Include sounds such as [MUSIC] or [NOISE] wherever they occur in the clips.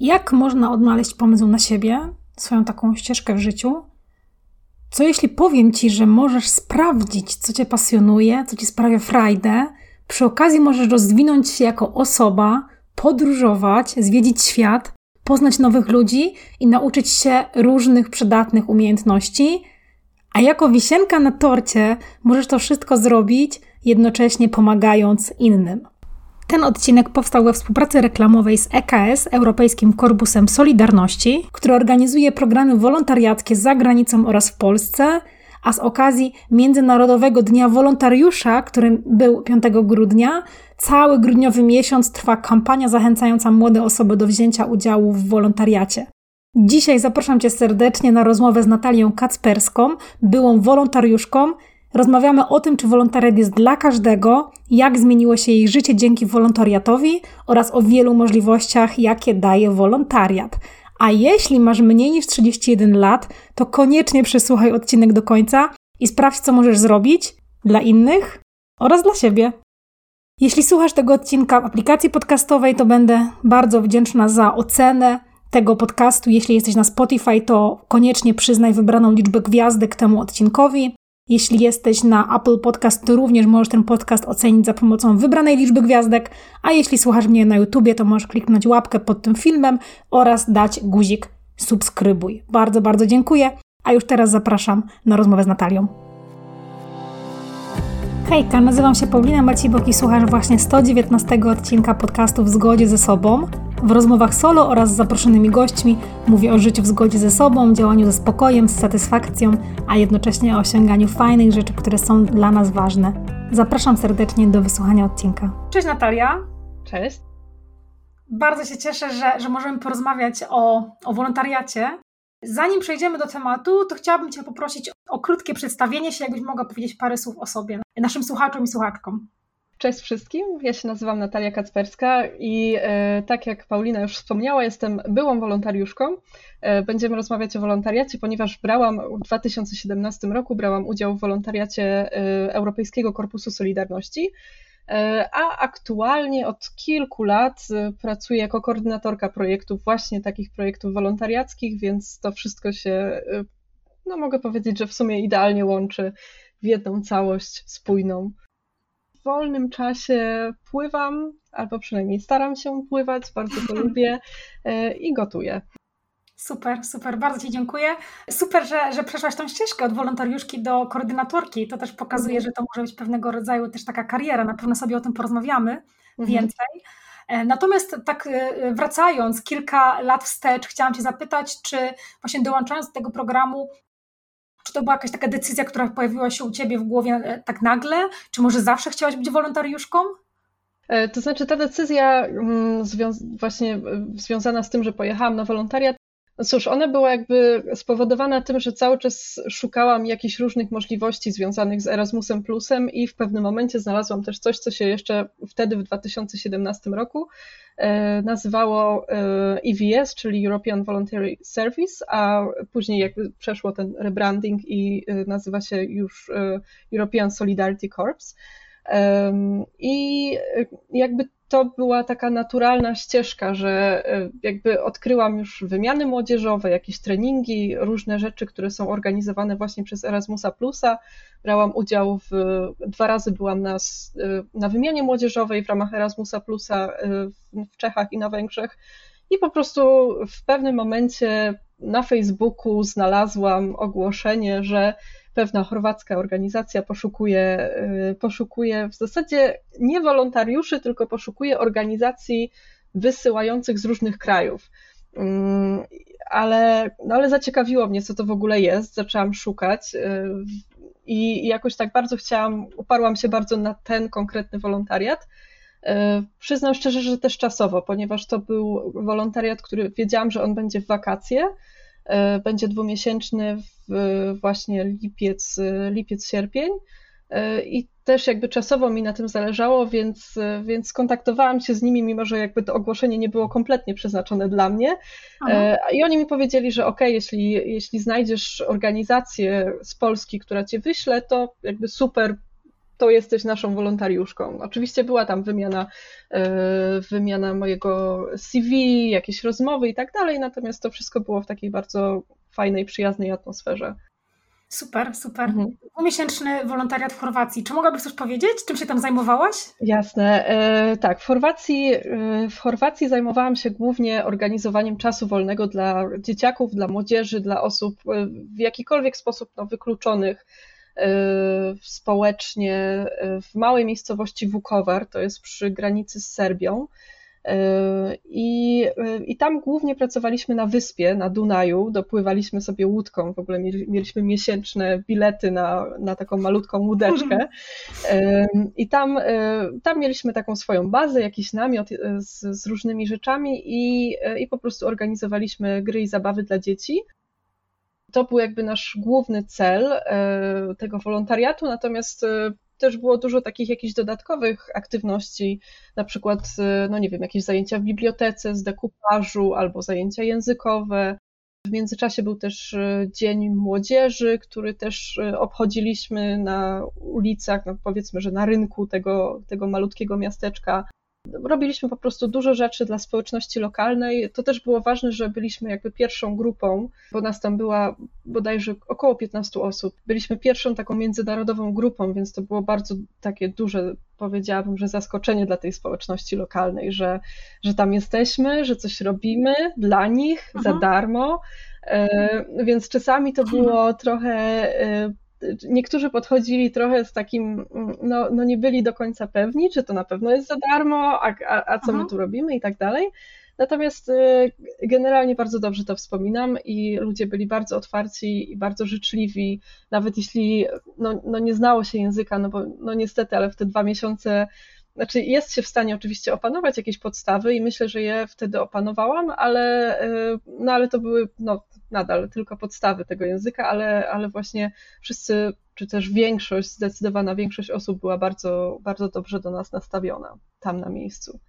Jak można odnaleźć pomysł na siebie, swoją taką ścieżkę w życiu? Co jeśli powiem ci, że możesz sprawdzić, co cię pasjonuje, co ci sprawia frajdę, przy okazji możesz rozwinąć się jako osoba, podróżować, zwiedzić świat, poznać nowych ludzi i nauczyć się różnych przydatnych umiejętności, a jako wisienka na torcie możesz to wszystko zrobić, jednocześnie pomagając innym. Ten odcinek powstał we współpracy reklamowej z EKS, Europejskim Korpusem Solidarności, który organizuje programy wolontariackie za granicą oraz w Polsce, a z okazji Międzynarodowego Dnia Wolontariusza, którym był 5 grudnia, cały grudniowy miesiąc trwa kampania zachęcająca młode osoby do wzięcia udziału w wolontariacie. Dzisiaj zapraszam Cię serdecznie na rozmowę z Natalią Kacperską, byłą wolontariuszką. Rozmawiamy o tym, czy wolontariat jest dla każdego, jak zmieniło się jej życie dzięki wolontariatowi oraz o wielu możliwościach, jakie daje wolontariat. A jeśli masz mniej niż 31 lat, to koniecznie przesłuchaj odcinek do końca i sprawdź, co możesz zrobić dla innych oraz dla siebie. Jeśli słuchasz tego odcinka w aplikacji podcastowej, to będę bardzo wdzięczna za ocenę tego podcastu. Jeśli jesteś na Spotify, to koniecznie przyznaj wybraną liczbę gwiazdek temu odcinkowi. Jeśli jesteś na Apple Podcast, to również możesz ten podcast ocenić za pomocą wybranej liczby gwiazdek, a jeśli słuchasz mnie na YouTubie, to możesz kliknąć łapkę pod tym filmem oraz dać guzik subskrybuj. Bardzo, bardzo dziękuję, a już teraz zapraszam na rozmowę z Natalią. Hejka, nazywam się Paulina Macibok i słuchasz właśnie 119 odcinka podcastu W zgodzie ze sobą. W rozmowach solo oraz z zaproszonymi gośćmi mówię o życiu w zgodzie ze sobą, działaniu ze spokojem, z satysfakcją, a jednocześnie o osiąganiu fajnych rzeczy, które są dla nas ważne. Zapraszam serdecznie do wysłuchania odcinka. Cześć Natalia. Cześć. Bardzo się cieszę, że, że możemy porozmawiać o, o wolontariacie. Zanim przejdziemy do tematu, to chciałabym Cię poprosić o krótkie przedstawienie się, jakbyś mogła powiedzieć parę słów o sobie, naszym słuchaczom i słuchaczkom. Cześć wszystkim, ja się nazywam Natalia Kacperska i e, tak jak Paulina już wspomniała, jestem byłą wolontariuszką. E, będziemy rozmawiać o wolontariacie, ponieważ brałam w 2017 roku brałam udział w wolontariacie e, Europejskiego Korpusu Solidarności, a aktualnie od kilku lat e, pracuję jako koordynatorka projektów, właśnie takich projektów wolontariackich, więc to wszystko się, e, no mogę powiedzieć, że w sumie idealnie łączy w jedną całość spójną wolnym czasie pływam, albo przynajmniej staram się pływać, bardzo to [LAUGHS] lubię e, i gotuję. Super, super, bardzo Ci dziękuję. Super, że, że przeszłaś tą ścieżkę od wolontariuszki do koordynatorki. To też pokazuje, mhm. że to może być pewnego rodzaju też taka kariera. Na pewno sobie o tym porozmawiamy mhm. więcej. E, natomiast tak e, wracając kilka lat wstecz, chciałam Cię zapytać, czy właśnie dołączając do tego programu, czy to była jakaś taka decyzja, która pojawiła się u Ciebie w głowie e, tak nagle? Czy może zawsze chciałaś być wolontariuszką? To znaczy, ta decyzja mm, właśnie związana z tym, że pojechałam na wolontariat, no cóż, ona była jakby spowodowana tym, że cały czas szukałam jakichś różnych możliwości związanych z Erasmusem Plusem i w pewnym momencie znalazłam też coś, co się jeszcze wtedy w 2017 roku e, nazywało EVS, e czyli European Voluntary Service, a później jakby przeszło ten rebranding i e, nazywa się już European Solidarity Corps. I jakby to była taka naturalna ścieżka, że e, jakby odkryłam już wymiany młodzieżowe, jakieś treningi, różne rzeczy, które są organizowane właśnie przez Erasmusa Plusa. Brałam udział w, dwa razy byłam na, e, na wymianie młodzieżowej w ramach Erasmusa Plusa e, w Czechach i na Węgrzech. I po prostu w pewnym momencie na Facebooku znalazłam ogłoszenie, że pewna chorwacka organizacja poszukuje, y, poszukuje w zasadzie nie wolontariuszy, tylko poszukuje organizacji wysyłających z różnych krajów. Mm, ale, no ale zaciekawiło mnie, co to w ogóle jest. Zaczęłam szukać y, i jakoś tak bardzo chciałam, uparłam się bardzo na ten konkretny wolontariat. Y, przyznam szczerze, że też czasowo, ponieważ to był wolontariat, który wiedziałam, że on będzie w wakacje, E, będzie dwumiesięczny w właśnie lipiec, lipiec, sierpień. E, I też jakby czasowo mi na tym zależało, więc, więc skontaktowałam się z nimi, mimo że jakby to ogłoszenie nie było kompletnie przeznaczone dla mnie. Aha. E, I oni mi powiedzieli, że ok, jeśli, jeśli znajdziesz organizację z Polski, która cię wyśle, to jakby super, to jesteś naszą wolontariuszką. Oczywiście była tam wymiana, wymiana mojego CV, jakieś rozmowy i tak dalej, natomiast to wszystko było w takiej bardzo fajnej, przyjaznej atmosferze. Super, super. Mhm. Dwumiesięczny wolontariat w Chorwacji. Czy mogłabyś coś powiedzieć? Czym się tam zajmowałaś? Jasne. E, tak, w Chorwacji, e, w Chorwacji zajmowałam się głównie organizowaniem czasu wolnego dla dzieciaków, dla młodzieży, dla osób e, w jakikolwiek sposób no, wykluczonych e, społecznie e, w małej miejscowości Vukovar, to jest przy granicy z Serbią. I, I tam głównie pracowaliśmy na wyspie, na Dunaju, dopływaliśmy sobie łódką, w ogóle mieliśmy miesięczne bilety na, na taką malutką łódeczkę. I tam, tam mieliśmy taką swoją bazę, jakiś namiot z, z różnymi rzeczami i, i po prostu organizowaliśmy gry i zabawy dla dzieci to był jakby nasz główny cel e, tego wolontariatu, natomiast e, też było dużo takich jakichś dodatkowych aktywności, na przykład, y, no nie wiem, jakieś zajęcia w bibliotece z dekupażu albo zajęcia językowe. W międzyczasie był też Dzień Młodzieży, który też obchodziliśmy na ulicach, no powiedzmy, że na rynku tego, tego malutkiego miasteczka robiliśmy po prostu dużo rzeczy dla społeczności lokalnej. To też było ważne, że byliśmy jakby pierwszą grupą, bo nas tam była bodajże około 15 osób. Byliśmy pierwszą taką międzynarodową grupą, więc to było bardzo takie duże, powiedziałabym, że zaskoczenie dla tej społeczności lokalnej, że, że tam jesteśmy, że coś robimy dla nich za mhm. darmo. E, więc czasami to było trochę e, niektórzy podchodzili trochę z takim, no, no nie byli do końca pewni, czy to na pewno jest za darmo, a, a, a co my tu robimy i tak dalej. Natomiast y, generalnie bardzo dobrze to wspominam i ludzie byli bardzo otwarci i bardzo życzliwi, nawet jeśli no, no nie znało się języka, no bo no niestety, ale w te dwa miesiące znaczy jest się w stanie oczywiście opanować jakieś podstawy i myślę, że je wtedy opanowałam, ale, y, no ale to były no, nadal tylko podstawy tego języka, ale, ale właśnie wszyscy, czy też większość, zdecydowana większość osób była bardzo, bardzo dobrze do nas nastawiona tam na miejscu.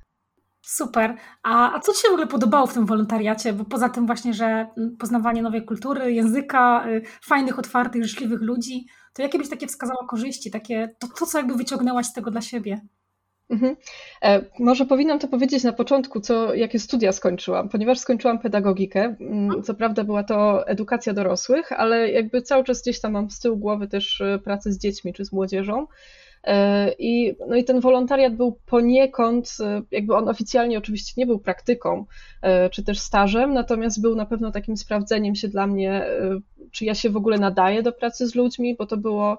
Super. A, a co Ci się w ogóle podobało w tym wolontariacie? Bo poza tym właśnie, że poznawanie nowej kultury, języka, y, fajnych, otwartych, życzliwych ludzi, to jakie byś takie wskazała korzyści, takie, to, to co jakby wyciągnęłaś z tego dla siebie? Mhm. E, może powinnam to powiedzieć na początku, co, jakie studia skończyłam, ponieważ skończyłam pedagogikę. Mm, co prawda była to edukacja dorosłych, ale jakby cały czas gdzieś tam mam z tyłu głowy też e, pracę z dziećmi czy z młodzieżą. E, I, no i ten wolontariat był poniekąd, jakby on oficjalnie oczywiście nie był praktyką czy też stażem, natomiast był na pewno takim sprawdzeniem się dla mnie, czy ja się w ogóle nadaję do pracy z ludźmi, bo to było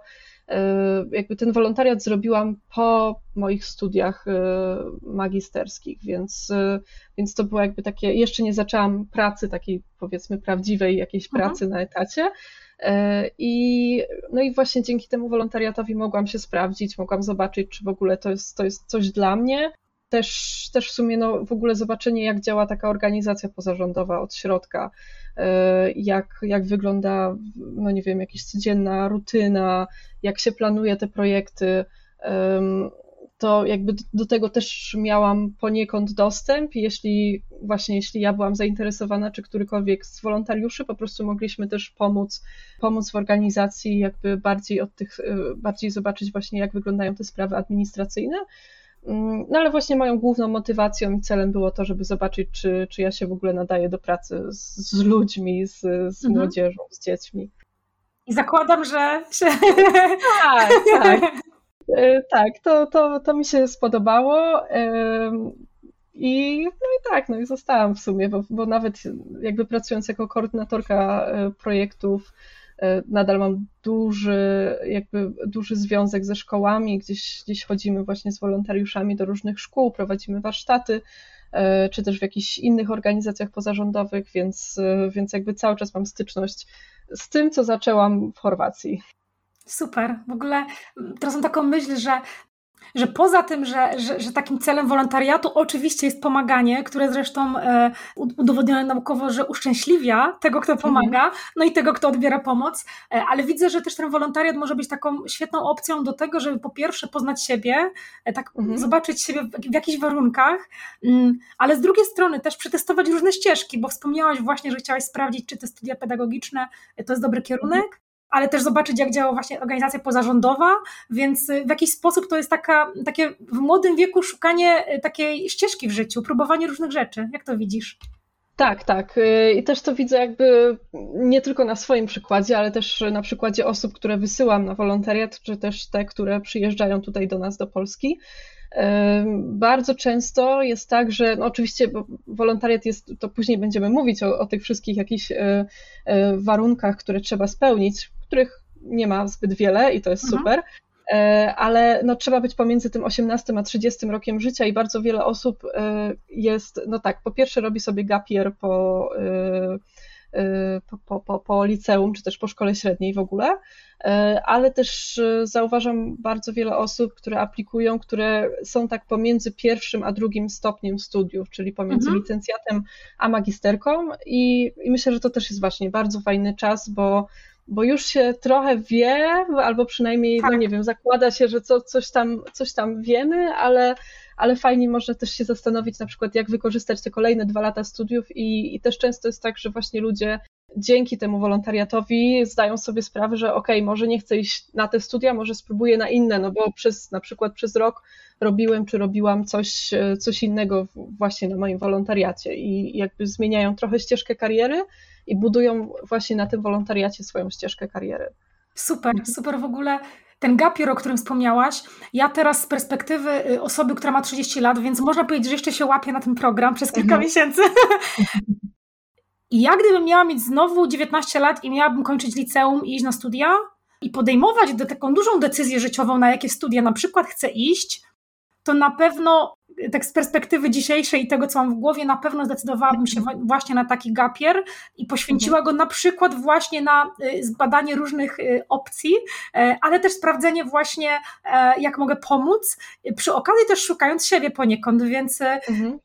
jakby ten wolontariat zrobiłam po moich studiach e, magisterskich, więc, e, więc to było jakby takie, jeszcze nie zaczęłam pracy takiej powiedzmy prawdziwej jakiejś mhm. pracy na etacie. I, no i właśnie dzięki temu wolontariatowi mogłam się sprawdzić, mogłam zobaczyć, czy w ogóle to jest, to jest coś dla mnie. Też, też w sumie no, w ogóle zobaczenie, jak działa taka organizacja pozarządowa od środka, E, jak, jak wygląda, no nie wiem, jakaś codzienna rutyna, jak się planuje te projekty. To jakby do tego też miałam poniekąd dostęp. Jeśli właśnie, jeśli ja byłam zainteresowana, czy którykolwiek z wolontariuszy, po prostu mogliśmy też pomóc, pomóc w organizacji, jakby bardziej od tych, e, bardziej zobaczyć właśnie, jak wyglądają te sprawy administracyjne. Mm, no ale właśnie moją główną motywacją i celem było to, żeby zobaczyć, czy, czy ja się w ogóle nadaję do pracy z, z ludźmi, z, z mhm. młodzieżą, z dziećmi. I zakładam, że się... Tak, [LAUGHS] tak. E, tak, to, to, to mi się spodobało. I, no i tak, no i zostałam w sumie, bo, bo nawet jakby pracując jako koordynatorka e, projektów, nadal mam duży, jakby duży związek ze szkołami, gdzieś, gdzieś chodzimy właśnie z wolontariuszami do różnych szkół, prowadzimy warsztaty, e, czy też w jakichś innych organizacjach pozarządowych, więc, e, więc jakby cały czas mam styczność z tym, co zaczęłam w Chorwacji. Super. W ogóle teraz mam taką myśl, że że poza tym, że, że, że, takim celem wolontariatu oczywiście jest pomaganie, które zresztą e, udowodnione naukowo, że uszczęśliwia tego, kto pomaga, mhm. no i tego, kto odbiera pomoc, e, ale widzę, że też ten wolontariat może być taką świetną opcją do tego, żeby po pierwsze poznać siebie, e, tak mhm. zobaczyć siebie w, w jakichś warunkach, mm, ale z drugiej strony też przetestować różne ścieżki, bo wspomniałaś właśnie, że chciałaś sprawdzić, czy te studia pedagogiczne to jest dobry kierunek, ale też zobaczyć, jak działa właśnie organizacja pozarządowa, więc w jakiś sposób to jest taka, takie w młodym wieku szukanie takiej ścieżki w życiu, próbowanie różnych rzeczy. Jak to widzisz? Tak, tak. Y, I też to widzę jakby nie tylko na swoim przykładzie, ale też na przykładzie osób, które wysyłam na wolontariat, czy też te, które przyjeżdżają tutaj do nas do Polski. Y, bardzo często jest tak, że no oczywiście wolontariat jest, to później będziemy mówić o, o tych wszystkich jakichś y, warunkach, które trzeba spełnić, których nie ma zbyt wiele i to jest mhm. super, E, ale no, trzeba być pomiędzy tym 18 a 30 rokiem życia i bardzo wiele osób e, jest, no tak, po pierwsze robi sobie gapier po, e, po, po, po, po liceum, czy też po szkole średniej w ogóle, ale też zauważam bardzo wiele osób, które aplikują, które są tak pomiędzy pierwszym a drugim stopniem studiów, czyli pomiędzy mhm. licencjatem a magisterką i, i myślę, że to też jest właśnie bardzo fajny czas, bo bo już się trochę wie, albo przynajmniej, no tak. no nie wiem, zakłada się, że co, coś, tam, coś tam wiemy, ale, ale fajnie można też się zastanowić na przykład, jak wykorzystać te kolejne dwa lata studiów i, i też często jest tak, że właśnie ludzie dzięki temu wolontariatowi zdają sobie sprawę, że okej, okay, może nie chcę iść na te studia, może spróbuję na inne, no bo przez na przykład przez rok robiłem czy robiłam coś, coś innego właśnie na moim wolontariacie i jakby zmieniają trochę ścieżkę kariery, i budują właśnie na tym wolontariacie swoją ścieżkę kariery. Super, super w ogóle. Ten gapier, o którym wspomniałaś, ja teraz z perspektywy y, osoby, która ma 30 lat, więc można powiedzieć, że jeszcze się łapię na ten program przez kilka mhm. miesięcy. [LAUGHS] I ja gdybym miała mieć znowu 19 lat i miałabym kończyć liceum i iść na studia i podejmować taką dużą decyzję życiową, na jakie studia na przykład chcę iść, to na pewno tak z perspektywy dzisiejszej i tego, co mam w głowie, na pewno zdecydowałabym się właśnie na taki gapier i poświęciła go na przykład właśnie na y, zbadanie różnych y, opcji, e, ale też sprawdzenie właśnie, e, jak mogę pomóc, przy okazji też szukając siebie poniekąd, więc y, mhm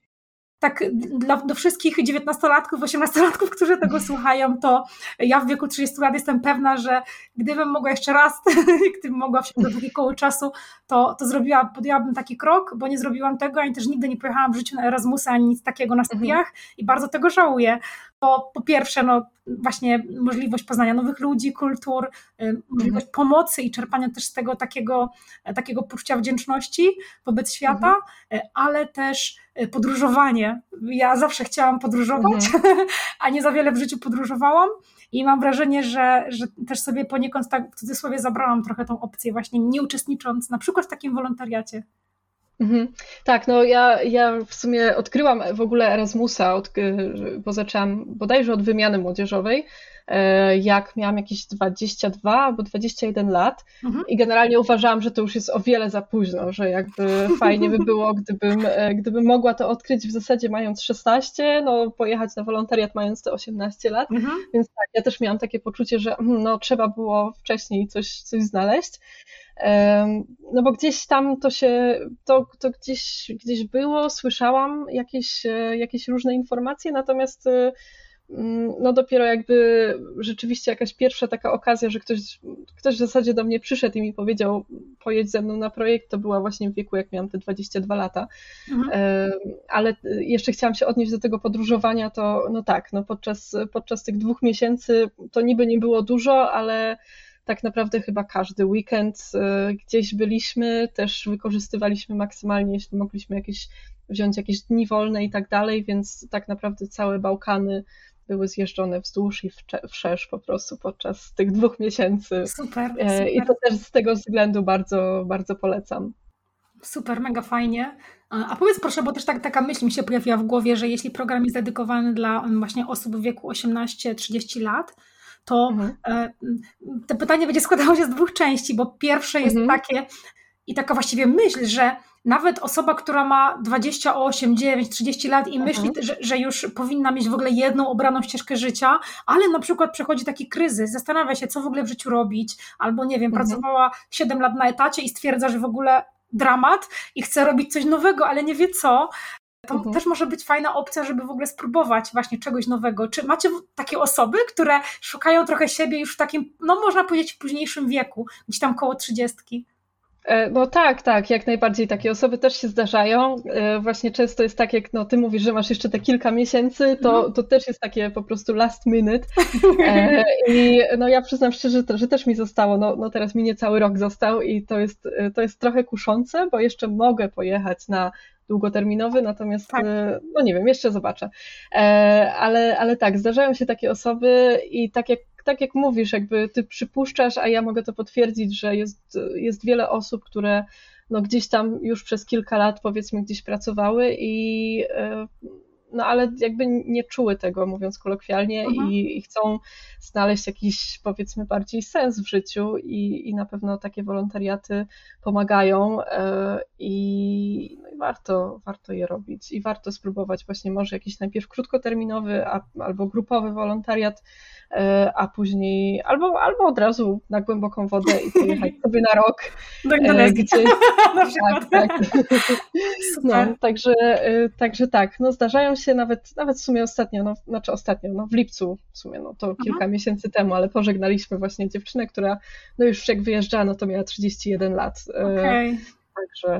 tak dla, do wszystkich 19-latków, 18-latków, którzy tego [LAUGHS] słuchają, to ja w wieku 30 lat jestem pewna, że gdybym mogła jeszcze raz, [LAUGHS] gdybym mogła wsiąść do takiego czasu, to, to zrobiła, podjęłabym taki krok, bo nie zrobiłam tego, ani też nigdy nie pojechałam w życiu na Erasmusa, ani nic takiego na studiach mhm. i bardzo tego żałuję. Po, po pierwsze, no właśnie możliwość poznania nowych ludzi, kultur, y, możliwość mhm. pomocy i czerpania też z tego takiego, takiego poczucia wdzięczności wobec świata, mhm. Y, ale też y, podróżowanie. Ja zawsze chciałam podróżować, mhm. [LAUGHS] a nie za wiele w życiu podróżowałam i mam wrażenie, że, że też sobie poniekąd tak w cudzysłowie zabrałam trochę tą opcję właśnie nie uczestnicząc na przykład w takim wolontariacie. Mhm. Tak, no ja, ja w sumie odkryłam w ogóle Erasmusa, od, bo zaczęłam bodajże od wymiany młodzieżowej, e, jak miałam jakieś 22 albo 21 lat mhm. i generalnie uważałam, że to już jest o wiele za późno, że jakby [LAUGHS] fajnie by było, gdybym, e, gdybym mogła to odkryć w zasadzie mając 16, no pojechać na wolontariat mając te 18 lat, mhm. więc tak, ja też miałam takie poczucie, że hmm, no trzeba było wcześniej coś, coś znaleźć. No bo gdzieś tam to się, to, to gdzieś, gdzieś było, słyszałam jakieś, e, jakieś różne informacje, natomiast e, mm, no dopiero jakby rzeczywiście jakaś pierwsza taka okazja, że ktoś, ktoś w zasadzie do mnie przyszedł i mi powiedział, pojedź ze mną na projekt, to była właśnie w wieku, jak miałam te 22 lata. Mhm. Ale jeszcze chciałam się odnieść do tego podróżowania, to no tak, no podczas, podczas tych dwóch miesięcy to niby nie było dużo, ale tak naprawdę chyba każdy weekend y, gdzieś byliśmy, też wykorzystywaliśmy maksymalnie, jeśli mogliśmy jakieś wziąć jakieś dni wolne i tak dalej, więc tak naprawdę całe Bałkany były zjeżdżone wzdłuż i wszerz po prostu podczas tych dwóch miesięcy. Super, e, super. I to też z tego względu bardzo, bardzo polecam. Super, mega fajnie. A powiedz proszę, bo też tak, taka myśl mi się pojawiła w głowie, że jeśli program jest dedykowany dla właśnie osób w wieku 18-30 lat, to mhm. E, to pytanie będzie składało się z dwóch części, bo pierwsze jest mhm. takie i taka właściwie myśl, że nawet osoba, która ma 28, 9, 30 lat i myśli, mhm. że, że, już powinna mieć w ogóle jedną obraną ścieżkę życia, ale na przykład przechodzi taki kryzys, zastanawia się, co w ogóle w życiu robić, albo nie wiem, mhm. pracowała 7 lat na etacie i stwierdza, że w ogóle dramat i chce robić coś nowego, ale nie wie co, to mhm. też może być fajna opcja, żeby w ogóle spróbować właśnie czegoś nowego. Czy macie takie osoby, które szukają trochę siebie już w takim, no można powiedzieć, w późniejszym wieku, gdzieś tam koło trzydziestki? E, no tak, tak, jak najbardziej takie osoby też się zdarzają. E, właśnie często jest tak, jak no, ty mówisz, że masz jeszcze te kilka miesięcy, to, mhm. to też jest takie po prostu last minute. E, [LAUGHS] I no ja przyznam szczerze, że też mi zostało, no, no teraz mi nie cały rok został i to jest, to jest trochę kuszące, bo jeszcze mogę pojechać na długoterminowy, natomiast tak. no nie wiem, jeszcze zobaczę. Ale, ale tak, zdarzają się takie osoby i tak jak tak jak mówisz, jakby ty przypuszczasz, a ja mogę to potwierdzić, że jest, jest wiele osób, które no gdzieś tam już przez kilka lat powiedzmy gdzieś pracowały i e, no ale jakby nie czuły tego, mówiąc kolokwialnie, mhm. i, i, chcą znaleźć jakiś, powiedzmy, bardziej sens w życiu, i, i na pewno takie wolontariaty pomagają e, i, no i warto, warto je robić. I warto spróbować właśnie może jakiś najpierw krótkoterminowy a, albo grupowy wolontariat, E, a później albo, albo od razu na głęboką wodę i pojechać sobie na rok. [LAUGHS] Do Indonezji. Gdzie, [LAUGHS] tak, tak. [LAUGHS] No, także, e, także tak, no zdarzają się nawet, nawet w sumie ostatnio, no, znaczy ostatnio, no w lipcu w sumie, no to kilka Aha. miesięcy temu, ale pożegnaliśmy właśnie dziewczynę, która no już jak wyjeżdżała, no to miała 31 lat. E, okay. Także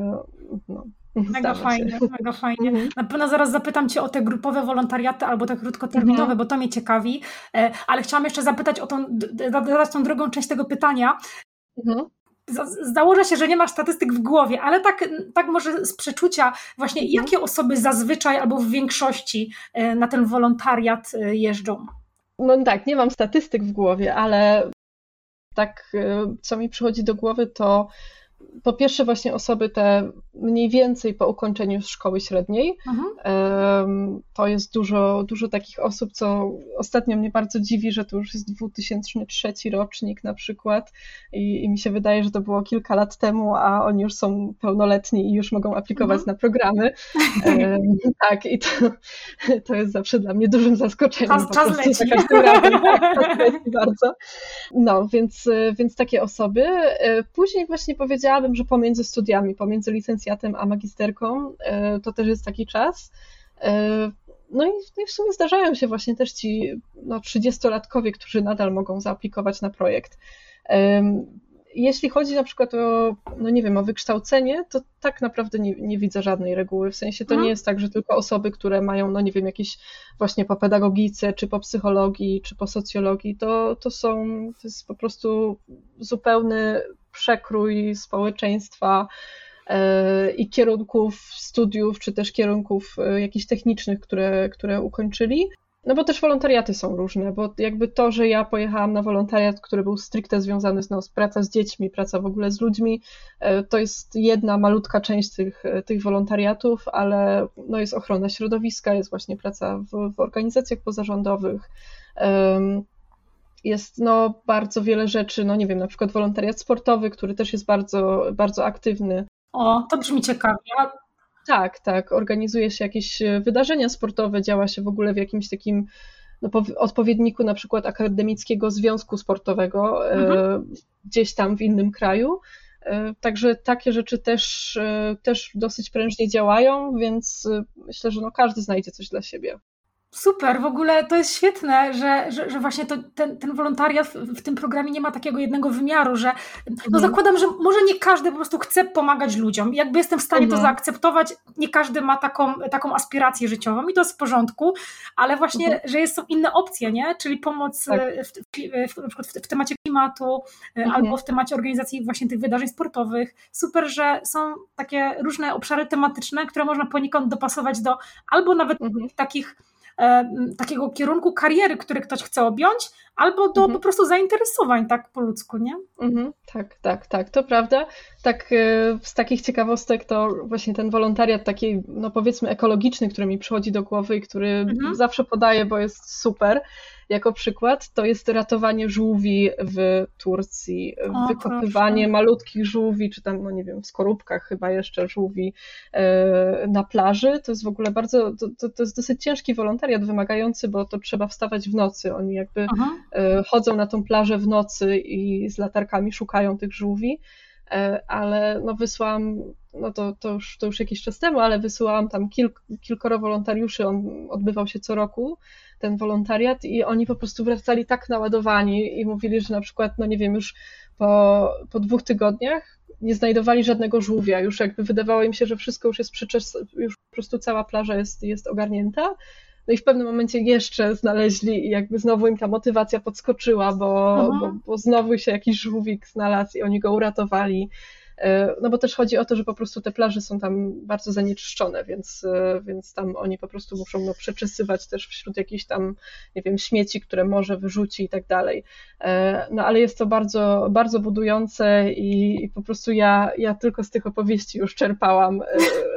no, Mega fajnie, mega fajnie. Mhm. Na pewno zaraz zapytam Cię o te grupowe wolontariaty albo te krótkoterminowe, mhm. bo to mnie ciekawi. E, ale chciałam jeszcze zapytać o tą, zadać tą drugą część tego pytania. Mhm. Założę się, że nie masz statystyk w głowie, ale tak, tak może z przeczucia właśnie, mhm. jakie osoby zazwyczaj albo w większości e, na ten wolontariat e, jeżdżą? No tak, nie mam statystyk w głowie, ale tak, co mi przychodzi do głowy, to po pierwsze właśnie osoby te mniej więcej po ukończeniu szkoły średniej. Mhm. To jest dużo, dużo takich osób, co ostatnio mnie bardzo dziwi, że to już jest 2003 rocznik na przykład i, i mi się wydaje, że to było kilka lat temu, a oni już są pełnoletni i już mogą aplikować mhm. na programy. [LAUGHS] tak, i to, [LAUGHS] to jest zawsze dla mnie dużym zaskoczeniem. Czas, czas leci. Razem, [LAUGHS] tak, leci bardzo. No, więc, więc takie osoby. E, później właśnie powiedziałabym, że pomiędzy studiami, pomiędzy licencjatem a magisterką, e, to też jest taki czas. E, no i, no i w sumie zdarzają się właśnie też ci no, 30-latkowie, którzy nadal mogą zaaplikować na projekt. Jeśli chodzi na przykład o, no nie wiem, o wykształcenie, to tak naprawdę nie, nie widzę żadnej reguły. W sensie to nie jest tak, że tylko osoby, które mają, no nie wiem, jakieś właśnie po pedagogice, czy po psychologii, czy po socjologii, to, to są, to jest po prostu zupełny przekrój społeczeństwa e, i kierunków studiów, czy też kierunków e, jakichś technicznych, które, które ukończyli. No bo też wolontariaty są różne, bo jakby to, że ja pojechałam na wolontariat, który był stricte związany z, no, z praca z dziećmi, praca w ogóle z ludźmi, e, to jest jedna malutka część tych, tych wolontariatów, ale no, jest ochrona środowiska, jest właśnie praca w, w organizacjach pozarządowych, jest no, bardzo wiele rzeczy, no nie wiem, na przykład wolontariat sportowy, który też jest bardzo, bardzo aktywny. O, to brzmi ciekawie. Tak, tak. Organizuje się jakieś e, wydarzenia sportowe, działa się w ogóle w jakimś takim no, odpowiedniku na przykład akademickiego związku sportowego e, mhm. gdzieś tam w innym kraju. E, także takie rzeczy też, też dosyć prężnie działają, więc myślę, że no każdy znajdzie coś dla siebie. Super, w ogóle to jest świetne, że, że, że właśnie to, ten, ten wolontariat w, w, tym programie nie ma takiego jednego wymiaru, że no mhm. zakładam, że może nie każdy po prostu chce pomagać ludziom. Jakby jestem w stanie mhm. to zaakceptować, nie każdy ma taką, taką aspirację życiową i to jest w porządku, ale właśnie, mhm. że jest, są inne opcje, nie? Czyli pomoc tak. E, w, w, w, w, temacie klimatu e, mhm. albo w temacie organizacji właśnie tych wydarzeń sportowych. Super, że są takie różne obszary tematyczne, które można poniekąd dopasować do albo nawet mhm. takich E, takiego kierunku kariery, który ktoś chce objąć, albo do mhm. po prostu zainteresowań, tak po ludzku, nie? Mhm, tak, tak, tak, to prawda. Tak, e, z takich ciekawostek to właśnie ten wolontariat taki, no powiedzmy ekologiczny, który mi przychodzi do głowy i który mhm. zawsze podaję, bo jest super jako przykład, to jest ratowanie żółwi w Turcji, o, wykopywanie proszę. malutkich żółwi, czy tam, no nie wiem, w skorupkach chyba jeszcze żółwi e, na plaży. To jest w ogóle bardzo, to, to jest dosyć ciężki wolontariat, wymagający, bo to trzeba wstawać w nocy. Oni jakby Aha. E, chodzą na tą plażę w nocy i z latarkami szukają tych żółwi. E, ale no wysłałam, no to, to, już, to już jakiś czas temu, ale wysyłałam tam kilk, kilkoro wolontariuszy, on odbywał się co roku ten wolontariat i oni po prostu wracali tak naładowani i mówili, że na przykład, no nie wiem, już po, po dwóch tygodniach nie znajdowali żadnego żółwia, już jakby wydawało im się, że wszystko już jest przyczes, już po prostu cała plaża jest, jest ogarnięta. No i w pewnym momencie jeszcze znaleźli i jakby znowu im ta motywacja podskoczyła, bo, bo, bo znowu się jakiś żółwik znalazł i oni go uratowali. E, no bo też chodzi o to, że po prostu te plaże są tam bardzo zanieczyszczone, więc, e, więc tam oni po prostu muszą no, przeczesywać też wśród jakichś tam, nie wiem, śmieci, które może wyrzuci i tak dalej. E, no ale jest to bardzo, bardzo budujące i, i po prostu ja, ja tylko z tych opowieści już czerpałam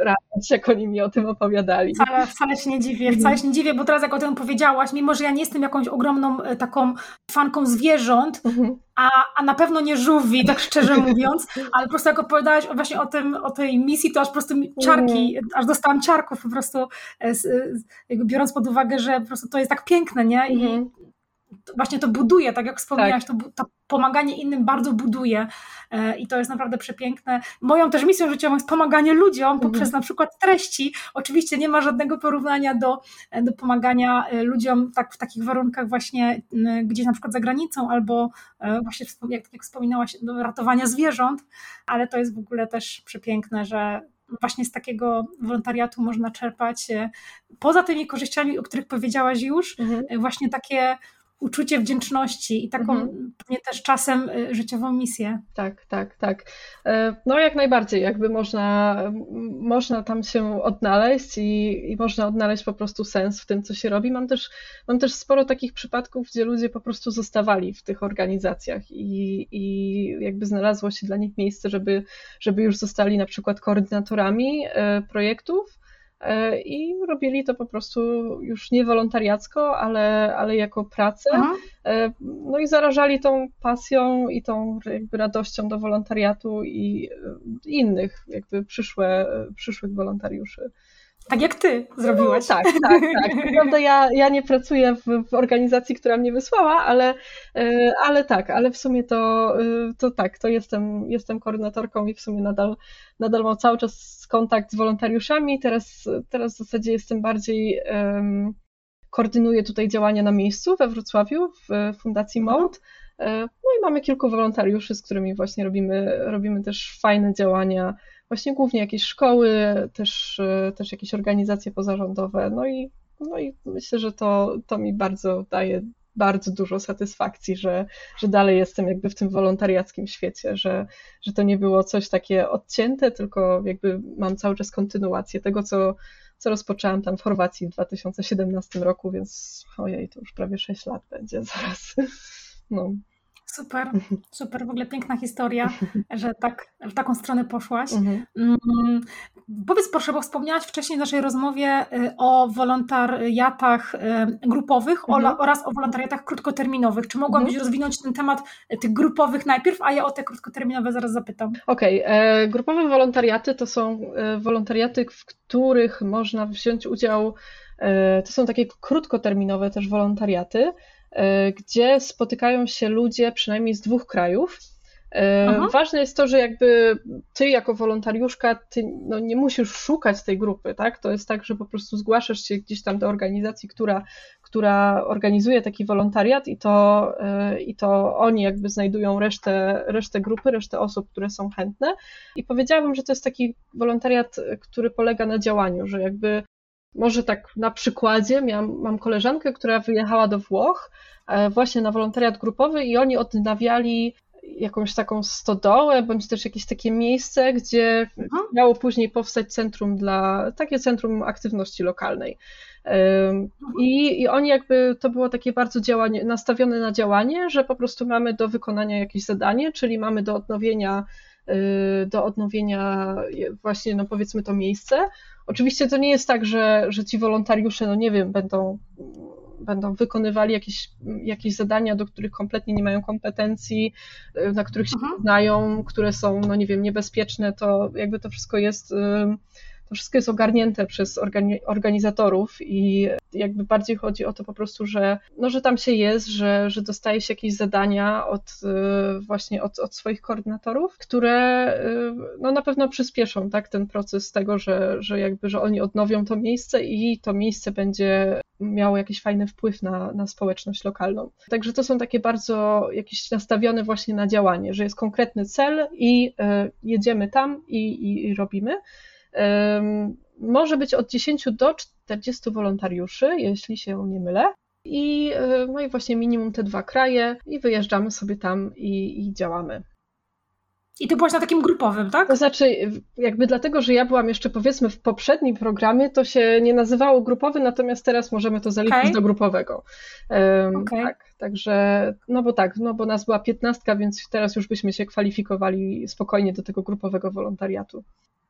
radość, jak oni mi o tym opowiadali. Wcale, wcale się nie dziwię, wcale się nie dziwię, bo teraz jak o tym powiedziałaś, mimo że ja nie jestem jakąś ogromną taką fanką zwierząt, mhm a, a na pewno nie żółwi, tak szczerze mówiąc, ale po prostu jak opowiadałaś właśnie o, tym, o tej misji, to aż po prostu czarki, mm. aż dostałam czarków po prostu, e, z, biorąc pod uwagę, że po prostu to jest tak piękne, nie? I mm właśnie to buduje, tak jak wspomniałaś, tak. to, to pomaganie innym bardzo buduje e, i to jest naprawdę przepiękne. Moją też misją życiową jest pomaganie ludziom mhm. poprzez na przykład treści. Oczywiście nie ma żadnego porównania do, e, do pomagania e, ludziom tak, w takich warunkach właśnie gdzieś na przykład za granicą albo właśnie jak, jak wspominałaś, do ratowania zwierząt, ale to jest w ogóle też przepiękne, że właśnie z takiego wolontariatu można czerpać poza tymi korzyściami, o których powiedziałaś już, mhm. właśnie takie uczucie wdzięczności i taką mhm. też czasem y, życiową misję. Tak, tak, tak. E, no jak najbardziej, jakby można, można tam się odnaleźć i, i można odnaleźć po prostu sens w tym, co się robi. Mam też, mam też sporo takich przypadków, gdzie ludzie po prostu zostawali w tych organizacjach i, i jakby znalazło się dla nich miejsce, żeby, żeby już zostali na przykład koordynatorami e, projektów i robili to po prostu już nie wolontariacko, ale, ale jako pracę. Aha. E, no i zarażali tą pasją i tą jakby radością do wolontariatu i innych jakby przyszłe, przyszłych wolontariuszy. Tak jak ty zrobiłaś. No, tak, tak, tak. [LAUGHS] Prawda, ja, ja nie pracuję w, w, organizacji, która mnie wysłała, ale, e, ale tak, ale w sumie to, e, to tak, to jestem, jestem koordynatorką i w sumie nadal, nadal mam cały czas kontakt z wolontariuszami. Teraz, teraz w zasadzie jestem bardziej um, koordynuję tutaj działania na miejscu we Wrocławiu w Fundacji mhm. Mode. No i mamy kilku wolontariuszy, z którymi właśnie robimy, robimy też fajne działania właśnie głównie jakieś szkoły, też, e, też jakieś organizacje pozarządowe. No i, no i myślę, że to, to mi bardzo daje bardzo dużo satysfakcji, że, że dalej jestem jakby w tym wolontariackim świecie, że, że to nie było coś takie odcięte, tylko jakby mam cały czas kontynuację tego, co, co rozpoczęłam tam w Chorwacji w 2017 roku, więc ojej, to już prawie 6 lat będzie zaraz. [LAUGHS] No. Super, super, w ogóle piękna historia, że tak w taką stronę poszłaś. Mhm. Mm, powiedz proszę, bo wspomniałaś wcześniej w naszej rozmowie y, o wolontariatach y, grupowych mhm. oraz o wolontariatach krótkoterminowych. Czy mogłabyś mhm. rozwinąć ten temat y, tych grupowych najpierw, a ja o te krótkoterminowe zaraz zapytam. Okej, okay. E, grupowe wolontariaty to są e, wolontariaty, w których można wziąć udział, e, to są takie krótkoterminowe też wolontariaty, gdzie spotykają się ludzie przynajmniej z dwóch krajów. E, Aha. Ważne jest to, że jakby ty jako wolontariuszka, ty no nie musisz szukać tej grupy, tak? To jest tak, że po prostu zgłaszasz się gdzieś tam do organizacji, która, która organizuje taki wolontariat i to, e, i to oni jakby znajdują resztę, resztę grupy, resztę osób, które są chętne. I powiedziałabym, że to jest taki wolontariat, który polega na działaniu, że jakby może tak na przykładzie, miałam, mam koleżankę, która wyjechała do Włoch e, właśnie na wolontariat grupowy i oni odnawiali jakąś taką stodołę, bądź też jakieś takie miejsce, gdzie Aha. miało później powstać centrum dla, takie centrum aktywności lokalnej. I, I oni jakby, to było takie bardzo działanie, nastawione na działanie, że po prostu mamy do wykonania jakieś zadanie, czyli mamy do odnowienia do odnowienia właśnie, no powiedzmy to miejsce, Oczywiście to nie jest tak, że, że ci wolontariusze, no nie wiem, będą, będą wykonywali jakieś, jakieś zadania, do których kompletnie nie mają kompetencji, na których się mhm. znają, które są, no nie wiem, niebezpieczne, to jakby to wszystko jest to wszystko jest ogarnięte przez organizatorów i jakby bardziej chodzi o to po prostu, że, no, że tam się jest, że, że dostaje się jakieś zadania od y, właśnie od, od swoich koordynatorów, które y, no, na pewno przyspieszą tak, ten proces tego, że, że jakby, że oni odnowią to miejsce i to miejsce będzie miało jakiś fajny wpływ na, na społeczność lokalną. Także to są takie bardzo jakieś nastawione właśnie na działanie, że jest konkretny cel i y, jedziemy tam i, i, i robimy. Może być od 10 do 40 wolontariuszy, jeśli się nie mylę. I, e, no i właśnie minimum te dwa kraje i wyjeżdżamy sobie tam i, i działamy. I ty byłaś na takim grupowym, tak? To znaczy, jakby dlatego, że ja byłam jeszcze powiedzmy w poprzednim programie, to się nie nazywało grupowy, natomiast teraz możemy to zaliczyć okay. do grupowego. Um, okay. Tak, także, no bo tak, no bo nas była piętnastka, więc teraz już byśmy się kwalifikowali spokojnie do tego grupowego wolontariatu.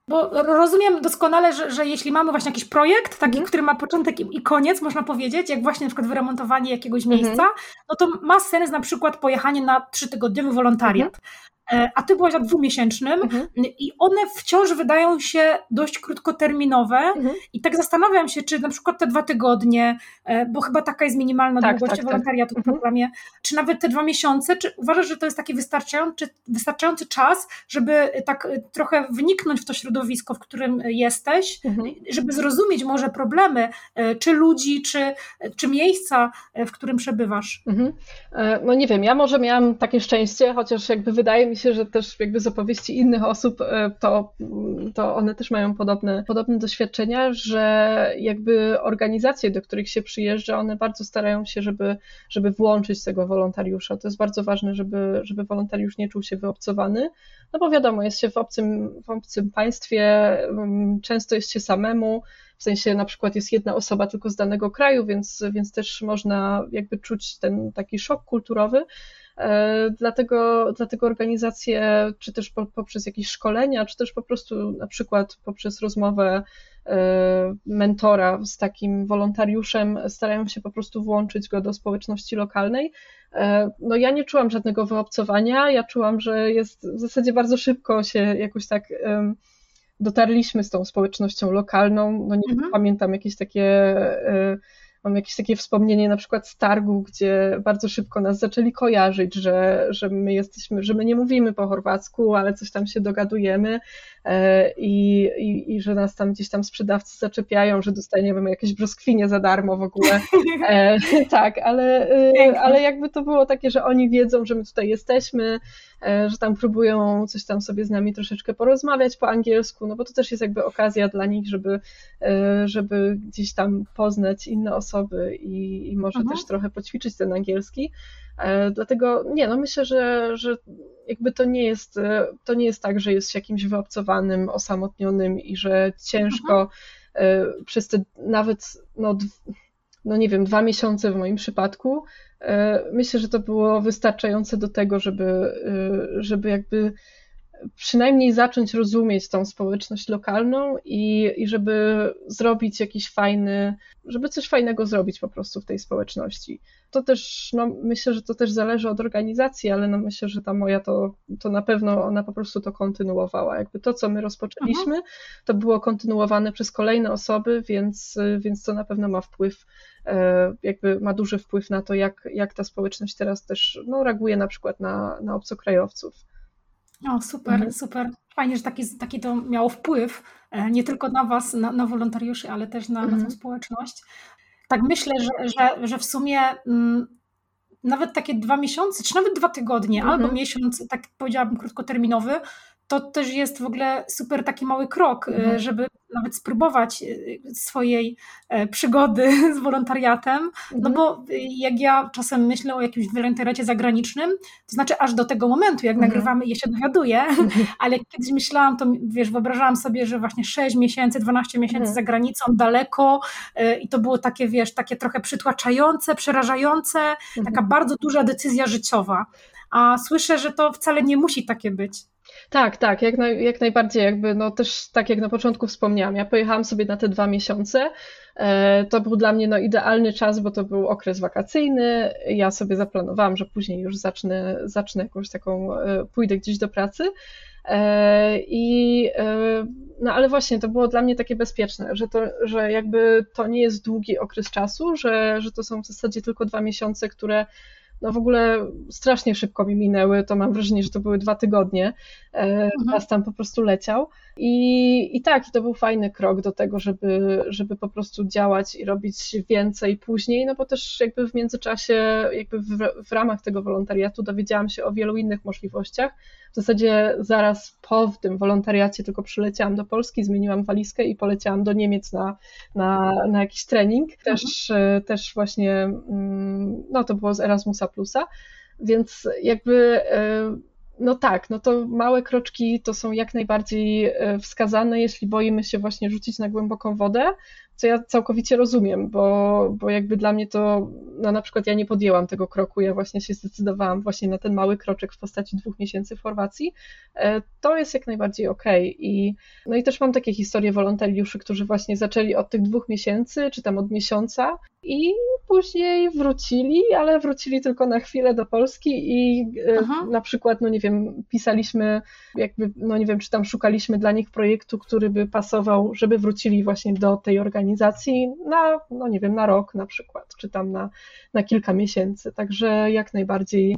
Bo rozumiem doskonale, że, że jeśli mamy właśnie jakiś projekt, taki, mm. który ma początek i koniec, można powiedzieć, jak właśnie na przykład wyremontowanie jakiegoś miejsca, mm -hmm. no to ma sens na przykład pojechanie na trzytygodniowy wolontariat. Mm -hmm. E, a ty byłaś na dwumiesięcznym mhm. i one wciąż wydają się dość krótkoterminowe mhm. i tak zastanawiam się, czy na przykład te dwa tygodnie, e, bo chyba taka jest minimalna tak, długość tak, wolontariatu tak. w mhm. programie, czy nawet te dwa miesiące, czy uważasz, że to jest taki wystarczający, wystarczający czas, żeby tak e, trochę wniknąć w to środowisko, w którym jesteś, mhm. żeby zrozumieć może problemy, czy ludzi, czy, czy miejsca, w którym przebywasz? Mhm. No nie wiem, ja może miałam takie szczęście, chociaż jakby wydaje mi myślę, że też jakby z opowieści innych osób, e, to, to one też mają podobne, podobne doświadczenia, że jakby organizacje, do których się przyjeżdża, one bardzo starają się, żeby, żeby włączyć tego wolontariusza. To jest bardzo ważne, żeby, żeby wolontariusz nie czuł się wyobcowany, no bo wiadomo, jest się w obcym, w obcym państwie, mm, często jest się samemu, w sensie na przykład jest jedna osoba tylko z danego kraju, więc, więc też można jakby czuć ten taki szok kulturowy. E, dlatego, dlatego organizacje, czy też poprzez jakieś szkolenia, czy też po prostu na przykład poprzez rozmowę e, mentora z takim wolontariuszem, starają się po prostu włączyć go do społeczności lokalnej. E, no ja nie czułam żadnego wyobcowania, ja czułam, że jest w zasadzie bardzo szybko się jakoś tak dotarliśmy z tą społecznością lokalną. No nie mhm. pamiętam jakieś takie mam jakieś takie wspomnienie na przykład z targu, gdzie bardzo szybko nas zaczęli kojarzyć, że, że my jesteśmy, że my nie mówimy po chorwacku, ale coś tam się dogadujemy i, i, i że nas tam gdzieś tam sprzedawcy zaczepiają, że dostaniemy jakieś brzoskwinie za darmo w ogóle. E, [LAUGHS] tak, ale, e, ale jakby to było takie, że oni wiedzą, że my tutaj jesteśmy, że tam próbują coś tam sobie z nami troszeczkę porozmawiać po angielsku, no bo to też jest jakby okazja dla nich, żeby, żeby gdzieś tam poznać inne osoby, i, i może też trochę poćwiczyć ten angielski. E, dlatego nie, no myślę, że, że jakby to nie jest, e, to nie jest tak, że jest się jakimś wyobcowanym, osamotnionym i że ciężko e, przez te nawet, no, no nie wiem, dwa miesiące w moim przypadku, myślę, że to było wystarczające do tego, żeby, żeby jakby przynajmniej zacząć rozumieć tą społeczność lokalną i, i żeby zrobić jakiś fajny, żeby coś fajnego zrobić po prostu w tej społeczności. To też, no myślę, że to też zależy od organizacji, ale no myślę, że ta moja to, to na pewno ona po prostu to kontynuowała. Jakby to, co my rozpoczęliśmy, to było kontynuowane przez kolejne osoby, więc, więc to na pewno ma wpływ, e, jakby ma duży wpływ na to, jak, jak ta społeczność teraz też no, reaguje na przykład na, na obcokrajowców. O, super, mhm. super. Fajnie, że taki, taki to miało wpływ e, nie tylko na Was, na, na wolontariuszy, ale też na, mhm. na tą społeczność. Tak myślę, że, że, że w sumie mm, nawet takie dwa miesiące, czy nawet dwa tygodnie, mhm. albo miesiąc, tak powiedziałabym krótkoterminowy, to też jest w ogóle super taki mały krok, e, mhm. żeby nawet spróbować e, swojej e, przygody [LAUGHS] z wolontariatem, no mhm. bo jak ja czasem myślę o jakimś wolontariacie zagranicznym, to znaczy aż do tego momentu, jak mhm. nagrywamy, ja się dowiaduję, mhm. [LAUGHS] ale kiedyś myślałam, to wiesz, wyobrażałam sobie, że właśnie 6 miesięcy, 12 miesięcy mhm. za granicą, daleko i to było takie, wiesz, takie trochę przytłaczające, przerażające, taka mhm. bardzo duża decyzja życiowa. A słyszę, że to wcale nie musi takie być. Tak, tak, jak, naj, jak najbardziej, jakby, no też tak jak na początku wspomniałam, ja pojechałam sobie na te dwa miesiące, e, to był dla mnie no, idealny czas, bo to był okres wakacyjny, ja sobie zaplanowałam, że później już zacznę, zacznę jakąś taką, e, pójdę gdzieś do pracy, I no ale właśnie to było dla mnie takie bezpieczne, że, to, że jakby to nie jest długi okres czasu, że, że to są w zasadzie tylko dwa miesiące, które no w ogóle strasznie szybko mi minęły, to mam wrażenie, że to były dwa tygodnie, mhm. czas tam po prostu leciał. I, I tak, to był fajny krok do tego, żeby, żeby po prostu działać i robić więcej później, no bo też jakby w międzyczasie, jakby w, w ramach tego wolontariatu dowiedziałam się o wielu innych możliwościach. W zasadzie zaraz po tym wolontariacie tylko przyleciałam do Polski, zmieniłam walizkę i poleciałam do Niemiec na, na, na jakiś trening. Też, mhm. też właśnie, mm, no to było z Erasmusa Plusa, więc jakby e, no tak, no to małe kroczki to są jak najbardziej e, wskazane, jeśli boimy się właśnie rzucić na głęboką wodę, co ja całkowicie rozumiem, bo, bo jakby dla mnie to, no na przykład ja nie podjęłam tego kroku, ja właśnie się zdecydowałam właśnie na ten mały kroczek w postaci dwóch miesięcy w Chorwacji, e, to jest jak najbardziej okej. Okay. I, no i też mam takie historie wolontariuszy, którzy właśnie zaczęli od tych dwóch miesięcy, czy tam od miesiąca i później wrócili, ale wrócili tylko na chwilę do Polski i e, Aha. na przykład, no nie wiem, pisaliśmy jakby, no nie wiem, czy tam szukaliśmy dla nich projektu, który by pasował, żeby wrócili właśnie do tej organizacji na, no nie wiem, na rok na przykład, czy tam na, na kilka miesięcy. Także jak najbardziej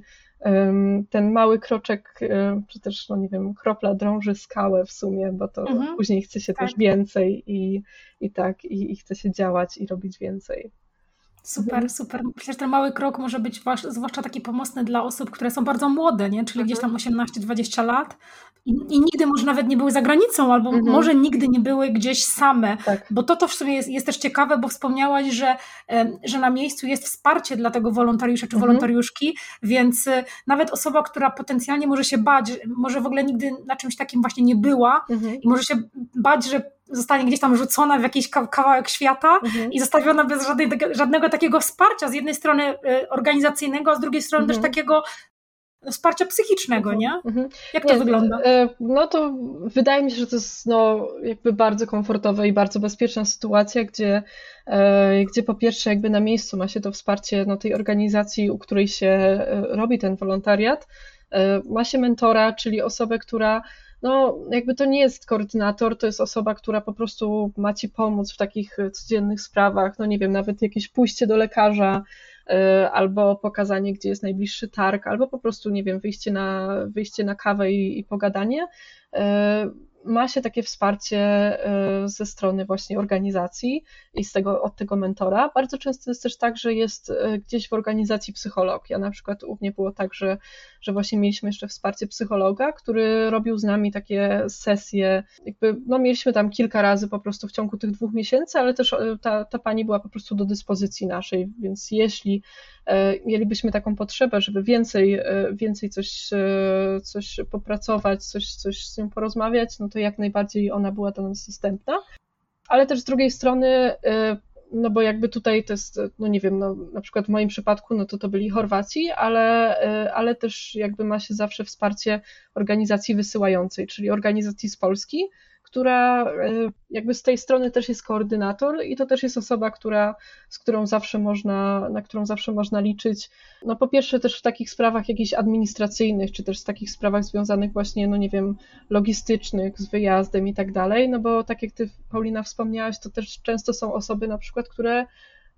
ten mały kroczek, czy też, no nie wiem, kropla drąży skałę w sumie, bo to mhm. później chce się tak. też więcej i, i tak, i, i chce się działać i robić więcej. Super, mhm. super. Że ten mały krok może być zwłaszcza taki pomocny dla osób, które są bardzo młode, nie? czyli gdzieś tam 18-20 mhm. lat i, i, nigdy może nawet nie były za granicą, albo mhm. może nigdy nie były gdzieś same, tak. bo to to w sumie jest, jest też ciekawe, bo wspomniałaś, że, że na miejscu jest wsparcie dla tego wolontariusza czy mhm. wolontariuszki, więc e, nawet osoba, która potencjalnie może się bać, może w ogóle nigdy na czymś takim właśnie nie była mhm. i może się bać, że zostanie gdzieś tam rzucona w jakiś kawałek świata mhm. i zostawiona bez żadnej, żadnego takiego wsparcia, z jednej strony y, organizacyjnego, a z drugiej strony mhm. też takiego wsparcia psychicznego, mhm. nie? Mhm. Jak to nie, wygląda? E, no to wydaje mi się, że to jest no, jakby bardzo komfortowa i bardzo bezpieczna sytuacja, gdzie, e, gdzie po pierwsze jakby na miejscu ma się to wsparcie no, tej organizacji, u której się robi ten wolontariat, ma się mentora, czyli osobę, która no jakby to nie jest koordynator, to jest osoba, która po prostu ma ci pomóc w takich codziennych sprawach, no nie wiem, nawet jakieś pójście do lekarza, y, albo pokazanie, gdzie jest najbliższy targ, albo po prostu, nie wiem, wyjście na, wyjście na kawę i, i pogadanie. Y, ma się takie wsparcie e, ze strony właśnie organizacji i z tego, od tego mentora. Bardzo często jest też tak, że jest e, gdzieś w organizacji psycholog. Ja na przykład u mnie było tak, że, że właśnie mieliśmy jeszcze wsparcie psychologa, który robił z nami takie sesje, jakby, no mieliśmy tam kilka razy po prostu w ciągu tych dwóch miesięcy, ale też e, ta, ta pani była po prostu do dyspozycji naszej, więc jeśli mielibyśmy taką potrzebę, żeby więcej, więcej coś, coś popracować, coś, coś z nią porozmawiać, no to jak najbardziej ona była dla nas dostępna. Ale też z drugiej strony, no bo jakby tutaj to jest, no nie wiem, no na przykład w moim przypadku, no to to byli Chorwacji, ale, ale też jakby ma się zawsze wsparcie organizacji wysyłającej, czyli organizacji z Polski, która e, jakby z tej strony też jest koordynator i to też jest osoba, która, z którą zawsze można, na którą zawsze można liczyć. No po pierwsze też w takich sprawach jakichś administracyjnych, czy też w takich sprawach związanych właśnie, no nie wiem, logistycznych, z wyjazdem i tak dalej, no bo tak jak ty Paulina wspomniałaś, to też często są osoby na przykład, które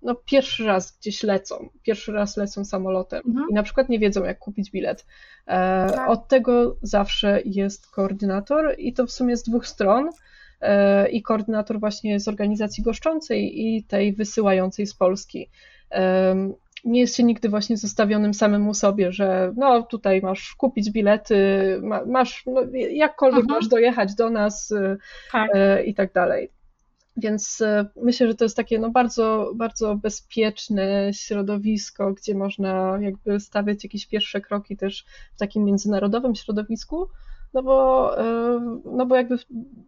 no, pierwszy raz gdzieś lecą, pierwszy raz lecą samolotem mhm. i na przykład nie wiedzą, jak kupić bilet. E, tak. Od tego zawsze jest koordynator i to w sumie z dwóch stron. E, I koordynator właśnie z organizacji goszczącej i tej wysyłającej z Polski. E, nie jest się nigdy właśnie zostawionym samemu sobie, że no tutaj masz kupić bilety, masz no, jakkolwiek mhm. masz dojechać do nas tak. i tak dalej. Więc e, myślę, że to jest takie no bardzo, bardzo bezpieczne środowisko, gdzie można jakby stawiać jakieś pierwsze kroki też w takim międzynarodowym środowisku, no bo, e, no bo jakby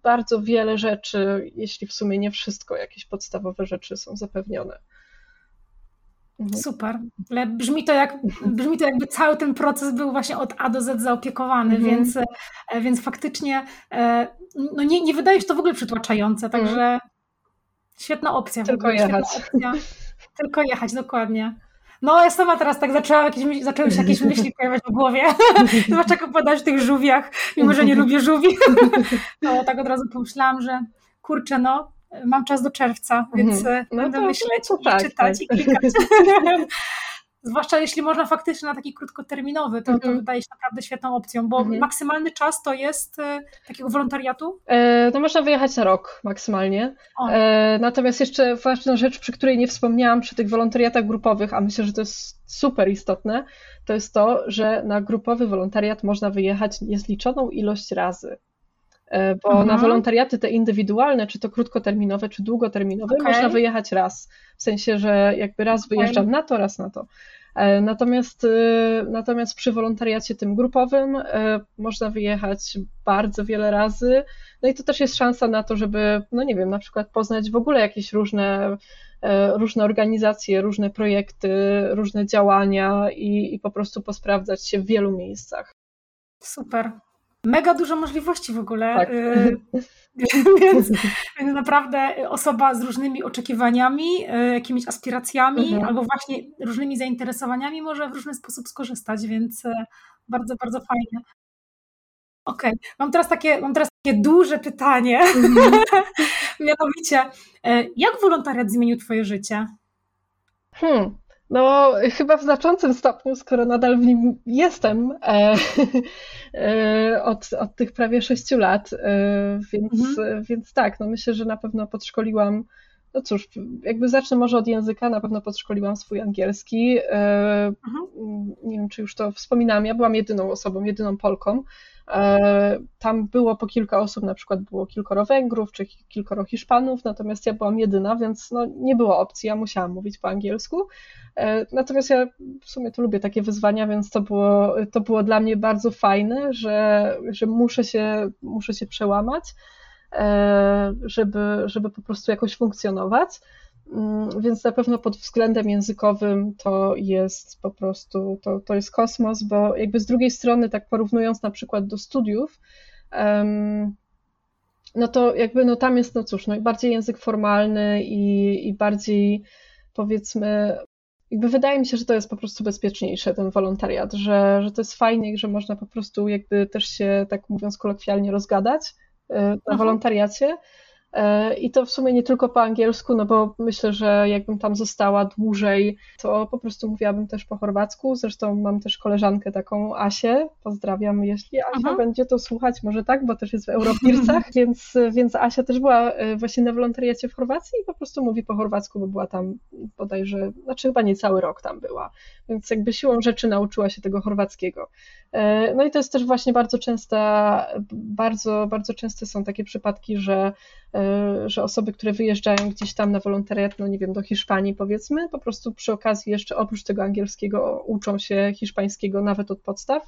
bardzo wiele rzeczy, jeśli w sumie nie wszystko, jakieś podstawowe rzeczy są zapewnione. Mhm. Super. Ale brzmi to, jak, brzmi to jakby cały ten proces był właśnie od A do Z zaopiekowany, mhm. więc, e, więc faktycznie no nie, nie wydaje się to w ogóle przytłaczające, także mhm. Świetna opcja. Tylko jechać. Opcja. Tylko jechać, dokładnie. No, ja sama teraz tak zaczęłam, jakieś, zaczęły się jakieś myśli [LAUGHS] pojawiać w głowie. [LAUGHS] Zwłaszcza jak opowiadać w tych żółwiach, mimo że nie lubię żółwi. [LAUGHS] No, tak od razu pomyślałam, że kurczę, no, mam czas do czerwca, więc mhm. no będę to, myśleć to, tak, czytać tak. i klikać. Zwłaszcza jeśli można faktycznie na taki krótkoterminowy, to, to mhm. wydaje się naprawdę świetną opcją, bo mhm. maksymalny czas to jest e, takiego wolontariatu? E, no można wyjechać na rok maksymalnie. E, natomiast jeszcze ważna rzecz, przy której nie wspomniałam przy tych wolontariatach grupowych, a myślę, że to jest super istotne, to jest to, że na grupowy wolontariat można wyjechać niezliczoną ilość razy. E, bo mhm. na wolontariaty te indywidualne, czy to krótkoterminowe, czy długoterminowe, okay. można wyjechać raz. W sensie, że jakby raz okay. wyjeżdżam na to, raz na to. E, natomiast, e, natomiast przy wolontariacie tym grupowym można wyjechać bardzo wiele razy. No i to też jest szansa na to, żeby, no nie wiem, na przykład poznać w ogóle jakieś różne, różne organizacje, różne projekty, różne działania i, i po prostu posprawdzać się w wielu miejscach. Super mega dużo możliwości w ogóle. Tak. Y, [LAUGHS] więc, więc naprawdę osoba z różnymi oczekiwaniami, y, jakimiś aspiracjami mhm. albo właśnie różnymi zainteresowaniami może w różny sposób skorzystać, więc y, bardzo, bardzo fajnie. Okej, okay. mam teraz takie, mam teraz takie duże pytanie. Mhm. [LAUGHS] Mianowicie, jak wolontariat zmienił Twoje życie? Hmm. No, chyba w znaczącym stopniu, skoro nadal w nim jestem e, e, od, od tych prawie sześciu lat, e, więc, mhm. więc tak, no myślę, że na pewno podszkoliłam, no cóż, jakby zacznę może od języka, na pewno podszkoliłam swój angielski. E, mhm. Nie wiem, czy już to wspominałam, ja byłam jedyną osobą, jedyną Polką, tam było po kilka osób, na przykład było kilkoro Węgrów czy kilkoro Hiszpanów, natomiast ja byłam jedyna, więc no, nie było opcji, ja musiałam mówić po angielsku. E, natomiast ja w sumie to lubię takie wyzwania, więc to było, to było dla mnie bardzo fajne, że, że muszę, się, muszę się przełamać, e, żeby, żeby po prostu jakoś funkcjonować. Mm, więc na pewno pod względem językowym to jest po prostu, to, to jest kosmos, bo jakby z drugiej strony, tak porównując na przykład do studiów, no to jakby no tam jest, no cóż, no bardziej język formalny i, i bardziej powiedzmy, jakby wydaje mi się, że to jest po prostu bezpieczniejsze, ten wolontariat, że, że to jest fajnie, że można po prostu jakby też się, tak mówiąc kolokwialnie, rozgadać e, na mhm. wolontariacie. E, I to w sumie nie tylko po angielsku, no bo myślę, że jakbym tam została dłużej, to po prostu mówiłabym też po chorwacku. Zresztą mam też koleżankę taką Asię. Pozdrawiam, jeśli Asia Aha. będzie to słuchać, może tak, bo też jest w Europirsach, [LAUGHS] więc, więc Asia też była e, właśnie na wolontariacie w Chorwacji i po prostu mówi po chorwacku, bo była tam bodajże, znaczy chyba nie cały rok tam była. Więc jakby siłą rzeczy nauczyła się tego chorwackiego. E, no i to jest też właśnie bardzo częsta, bardzo, bardzo częste są takie przypadki, że E, że osoby, które wyjeżdżają gdzieś tam na wolontariat, no nie wiem, do Hiszpanii powiedzmy, po prostu przy okazji jeszcze oprócz tego angielskiego uczą się hiszpańskiego nawet od podstaw.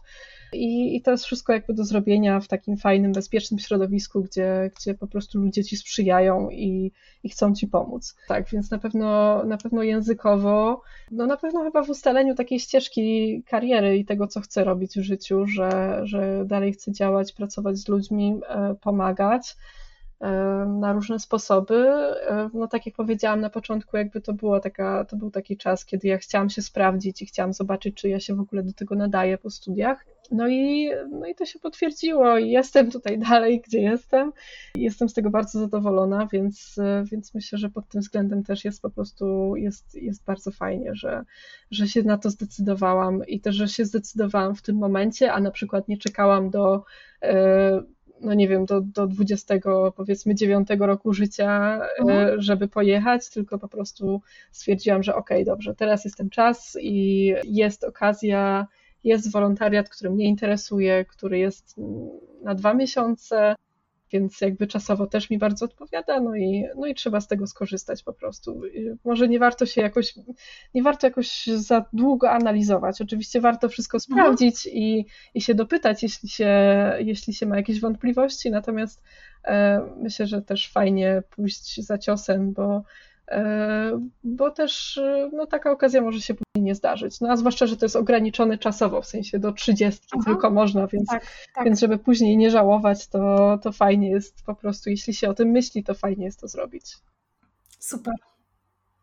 I, I to jest wszystko jakby do zrobienia w takim fajnym, bezpiecznym środowisku, gdzie, gdzie po prostu ludzie ci sprzyjają i, i chcą ci pomóc. Tak, więc na pewno, na pewno językowo, no na pewno chyba w ustaleniu takiej ścieżki kariery i tego, co chcę robić w życiu, że, że dalej chcę działać, pracować z ludźmi, e, pomagać na różne sposoby. No tak jak powiedziałam na początku, jakby to było taka, to był taki czas, kiedy ja chciałam się sprawdzić i chciałam zobaczyć, czy ja się w ogóle do tego nadaję po studiach. No i, no i to się potwierdziło i jestem tutaj dalej, gdzie jestem. Jestem z tego bardzo zadowolona, więc, więc myślę, że pod tym względem też jest po prostu, jest, jest bardzo fajnie, że, że się na to zdecydowałam i też, że się zdecydowałam w tym momencie, a na przykład nie czekałam do e, no nie wiem, do, do 20 powiedzmy 9 roku życia, e, mhm. żeby pojechać, tylko po prostu stwierdziłam, że okej, okay, dobrze, teraz jest ten czas i jest okazja, jest wolontariat, który mnie interesuje, który jest na dwa miesiące, więc jakby czasowo też mi bardzo odpowiada, no i, no i trzeba z tego skorzystać po prostu. Może nie warto się jakoś, nie warto jakoś za długo analizować. Oczywiście warto wszystko mhm. sprawdzić i, i się dopytać, jeśli się, jeśli się ma jakieś wątpliwości, natomiast e, myślę, że też fajnie pójść za ciosem, bo E, bo też e, no, taka okazja może się nie zdarzyć. No a zwłaszcza, że to jest ograniczone czasowo, w sensie do 30 Aha. tylko można, więc, tak, tak. więc żeby później nie żałować, to, to fajnie jest po prostu, jeśli się o tym myśli, to fajnie jest to zrobić. Super.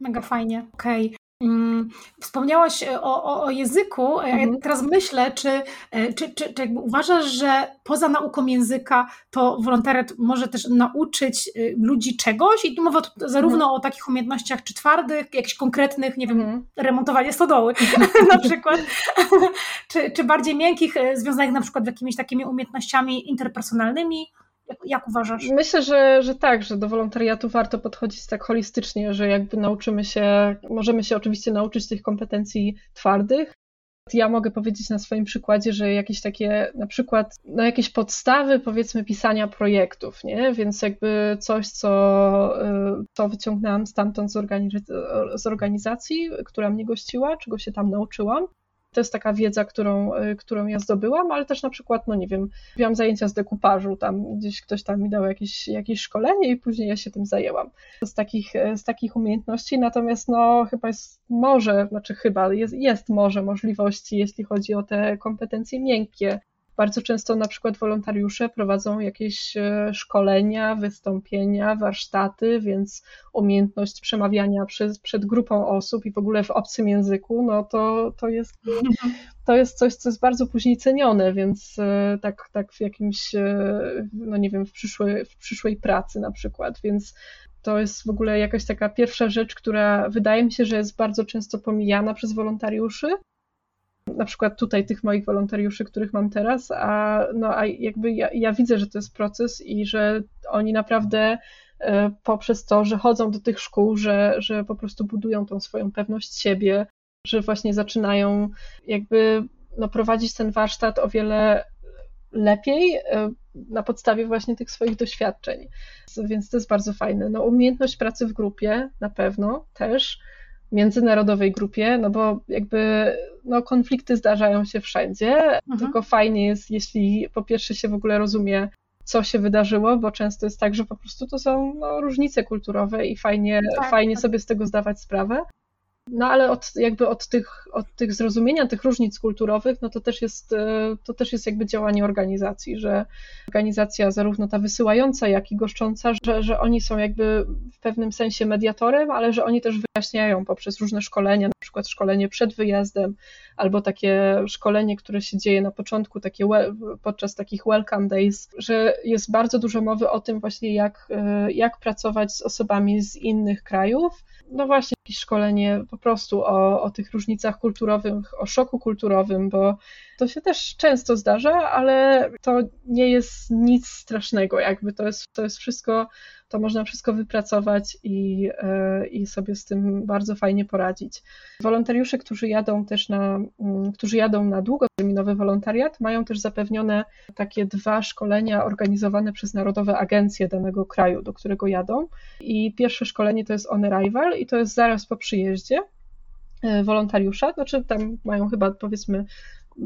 Mega fajnie. Okej. Okay. Mm, wspomniałaś e, o, o, o języku. Ja mhm. teraz myślę, czy, e, czy, czy, czy uważasz, że poza nauką języka to wolontariat może też nauczyć e, ludzi czegoś? I tu mowa zarówno mhm. o takich umiejętnościach, czy twardych, jakichś konkretnych, nie wiem, mhm. remontowanie stodoły [LAUGHS] [LAUGHS] na przykład, [LAUGHS] czy, czy bardziej miękkich, związanych na przykład z jakimiś takimi umiejętnościami interpersonalnymi? Jak, uważasz? Myślę, że, że tak, że do wolontariatu warto podchodzić tak holistycznie, że jakby nauczymy się, możemy się oczywiście nauczyć tych kompetencji twardych. Ja mogę powiedzieć na swoim przykładzie, że jakieś takie, na przykład, no jakieś podstawy, powiedzmy, pisania projektów, nie? Więc jakby coś, co, y, co wyciągnęłam stamtąd z, organiz- z organizacji, która mnie gościła, czego się tam nauczyłam, to jest taka wiedza, którą, y, którą ja zdobyłam, ale też na przykład, no nie wiem, miałam zajęcia z dekupażu, tam gdzieś ktoś tam mi dał jakieś, jakieś szkolenie i później ja się tym zajęłam. Z takich, z takich umiejętności, natomiast no chyba jest może, znaczy chyba, jest, jest może możliwości, jeśli chodzi o te kompetencje miękkie, bardzo często na przykład wolontariusze prowadzą jakieś e, szkolenia, wystąpienia, warsztaty, więc umiejętność przemawiania przed, przed grupą osób i w ogóle w obcym języku, no to, to, jest, [LAUGHS] to jest coś, co jest bardzo później cenione, więc e, tak, tak w jakimś, e, no nie wiem, w przyszłej, w przyszłej pracy na przykład, więc to jest w ogóle jakaś taka pierwsza rzecz, która wydaje mi się, że jest bardzo często pomijana przez wolontariuszy, na przykład tutaj tych moich wolontariuszy, których mam teraz, a, no, a jakby ja, ja widzę, że to jest proces i że oni naprawdę e, poprzez to, że chodzą do tych szkół, że, że po prostu budują tą swoją pewność siebie, że właśnie zaczynają jakby no, prowadzić ten warsztat o wiele lepiej e, na podstawie właśnie tych swoich doświadczeń. Więc to jest bardzo fajne. No, umiejętność pracy w grupie na pewno też międzynarodowej grupie, no bo jakby no, konflikty zdarzają się wszędzie, mhm. tylko fajnie jest, jeśli po pierwsze się w ogóle rozumie, co się wydarzyło, bo często jest tak, że po prostu to są no, różnice kulturowe i fajnie, tak, fajnie tak. sobie z tego zdawać sprawę. No ale od, jakby od tych, od tych zrozumienia tych różnic kulturowych, no to też jest, e, to też jest jakby działanie organizacji, że organizacja zarówno ta wysyłająca, jak i goszcząca, że, że oni są jakby w pewnym sensie mediatorem, ale że oni też wyjaśniają poprzez różne szkolenia, na przykład szkolenie przed wyjazdem, albo takie szkolenie, które się dzieje na początku, takie podczas takich welcome days, że jest bardzo dużo mowy o tym właśnie, jak, e, jak pracować z osobami z innych krajów, no właśnie jakieś szkolenie po prostu o, o tych różnicach kulturowych, o szoku kulturowym, bo to się też często zdarza, ale to nie jest nic strasznego, jakby to jest, to jest wszystko, to można wszystko wypracować i, e, i sobie z tym bardzo fajnie poradzić. Wolontariusze, którzy jadą też na, mm, którzy jadą na długoterminowy wolontariat, mają też zapewnione takie dwa szkolenia organizowane przez narodowe agencje danego kraju, do którego jadą. I pierwsze szkolenie to jest on arrival i to jest zaraz po przyjeździe e, wolontariusza, znaczy tam mają chyba powiedzmy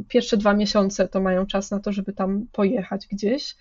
pierwsze dwa miesiące to mają czas na to, żeby tam pojechać gdzieś.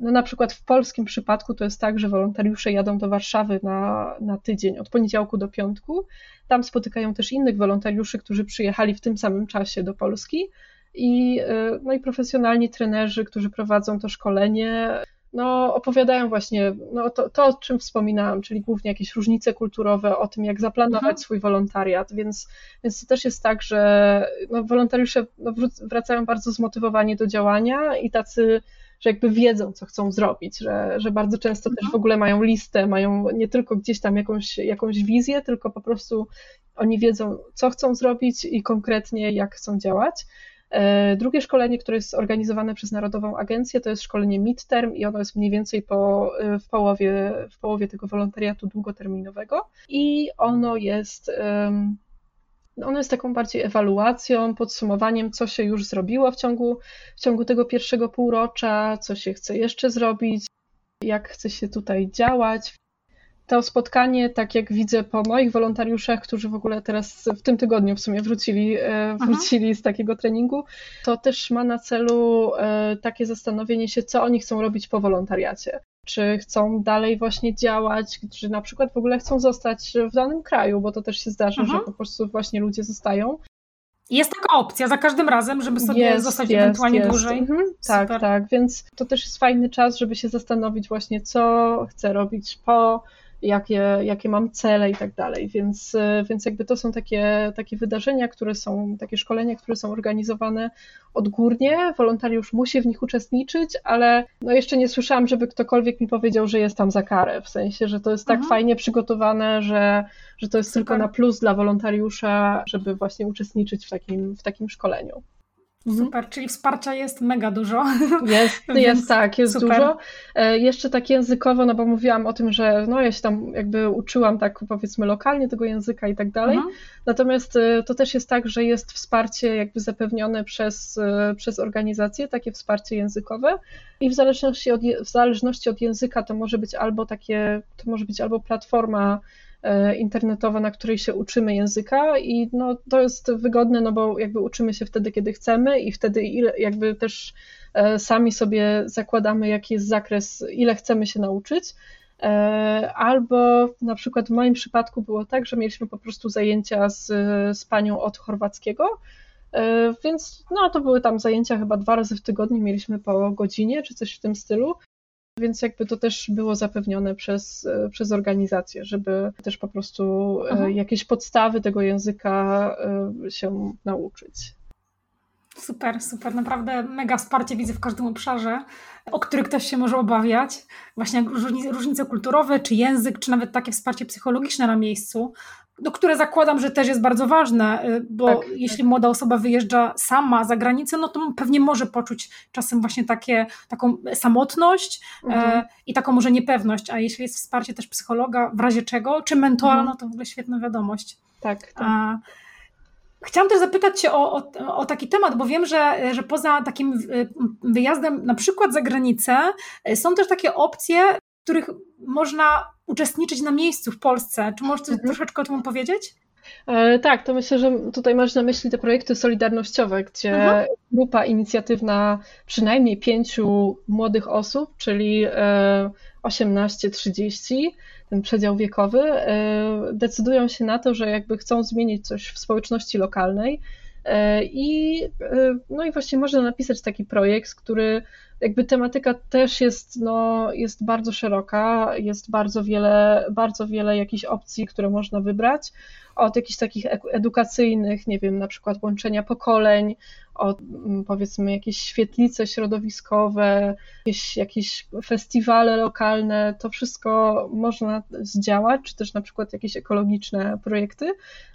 No na przykład w polskim przypadku to jest tak, że wolontariusze jadą do Warszawy na, na tydzień, od poniedziałku do piątku. Tam spotykają też innych wolontariuszy, którzy przyjechali w tym samym czasie do Polski. I, e, no i profesjonalni trenerzy, którzy prowadzą to szkolenie, no, opowiadają właśnie no, to, to, o czym wspominałam, czyli głównie jakieś różnice kulturowe, o tym, jak zaplanować mhm. swój wolontariat, więc, więc to też jest tak, że no, wolontariusze no, wracają bardzo zmotywowani do działania i tacy, że jakby wiedzą, co chcą zrobić, że, że bardzo często mhm. też w ogóle mają listę, mają nie tylko gdzieś tam jakąś, jakąś wizję, tylko po prostu oni wiedzą, co chcą zrobić i konkretnie jak chcą działać. E, drugie szkolenie, które jest organizowane przez Narodową Agencję, to jest szkolenie midterm i ono jest mniej więcej po, e, w, połowie, w połowie tego wolontariatu długoterminowego i ono jest ono jest taką bardziej ewaluacją, podsumowaniem, co się już zrobiło w ciągu, w ciągu tego pierwszego półrocza, co się chce jeszcze zrobić, jak chce się tutaj działać to spotkanie, tak jak widzę po moich wolontariuszach, którzy w ogóle teraz w tym tygodniu w sumie wrócili, e, wrócili z takiego treningu, to też ma na celu e, takie zastanowienie się, co oni chcą robić po wolontariacie. Czy chcą dalej właśnie działać, czy na przykład w ogóle chcą zostać w danym kraju, bo to też się zdarza, że po prostu właśnie ludzie zostają. Jest taka opcja za każdym razem, żeby sobie jest, zostać jest, ewentualnie jest. dłużej. Mhm, tak, tak, więc to też jest fajny czas, żeby się zastanowić właśnie, co chcę robić po jakie, jakie mam cele i tak dalej. Więc, więc jakby to są takie, takie wydarzenia, które są, takie szkolenia, które są organizowane odgórnie. Wolontariusz musi w nich uczestniczyć, ale no jeszcze nie słyszałam, żeby ktokolwiek mi powiedział, że jest tam za karę. W sensie, że to jest tak mhm. fajnie przygotowane, że, że to jest Super. tylko na plus dla wolontariusza, żeby właśnie uczestniczyć w takim, w takim szkoleniu. Mhm. Super, czyli wsparcia jest mega dużo. Jest, [LAUGHS] jest tak, jest super. dużo. E, jeszcze tak językowo, no bo mówiłam o tym, że no ja się tam jakby uczyłam tak powiedzmy lokalnie tego języka i tak dalej. Mhm. Natomiast e, to też jest tak, że jest wsparcie jakby zapewnione przez, e, przez organizację, takie wsparcie językowe i w zależności, od, w zależności od języka to może być albo takie, to może być albo platforma internetowa, na której się uczymy języka i no, to jest wygodne, no bo jakby uczymy się wtedy, kiedy chcemy i wtedy ile, jakby też e, sami sobie zakładamy, jaki jest zakres, ile chcemy się nauczyć. E, albo na przykład w moim przypadku było tak, że mieliśmy po prostu zajęcia z, z panią od chorwackiego, więc no, to były tam zajęcia chyba dwa razy w tygodniu, mieliśmy po godzinie czy coś w tym stylu więc jakby to też było zapewnione przez, e, przez organizację, żeby też po prostu e, Aha. jakieś podstawy tego języka e, się nauczyć. Super, super. Naprawdę mega wsparcie widzę w każdym obszarze, o który ktoś się może obawiać. Właśnie różnice kulturowe, czy język, czy nawet takie wsparcie psychologiczne na miejscu do które zakładam, że też jest bardzo ważne, y, bo tak, jeśli tak. młoda osoba wyjeżdża sama za granicę, no to pewnie może poczuć czasem właśnie takie, taką samotność e, mhm. i taką może niepewność, a jeśli jest wsparcie też psychologa, w razie czego, czy mentora, mhm. no to w ogóle świetna wiadomość. Tak, tak. A, Chciałam też zapytać Cię o, o, o, taki temat, bo wiem, że, że poza takim y, wyjazdem na przykład za granicę y, są też takie opcje, w których można uczestniczyć na miejscu w Polsce. Czy możesz mhm. troszeczkę o tym powiedzieć? E, tak, to myślę, że tutaj masz na myśli te projekty solidarnościowe, gdzie mhm. grupa inicjatywna przynajmniej pięciu młodych osób, czyli 18-30, e, ten przedział wiekowy, e, decydują się na to, że jakby chcą zmienić coś w społeczności lokalnej. I, no i właśnie można napisać taki projekt, który jakby tematyka też jest, no, jest bardzo szeroka, jest bardzo wiele, bardzo wiele jakichś opcji, które można wybrać, od jakichś takich edukacyjnych, nie wiem, na przykład łączenia pokoleń, od mm, powiedzmy jakieś świetlice środowiskowe, jakieś, jakieś festiwale lokalne, to wszystko można zdziałać, czy też na przykład jakieś ekologiczne projekty.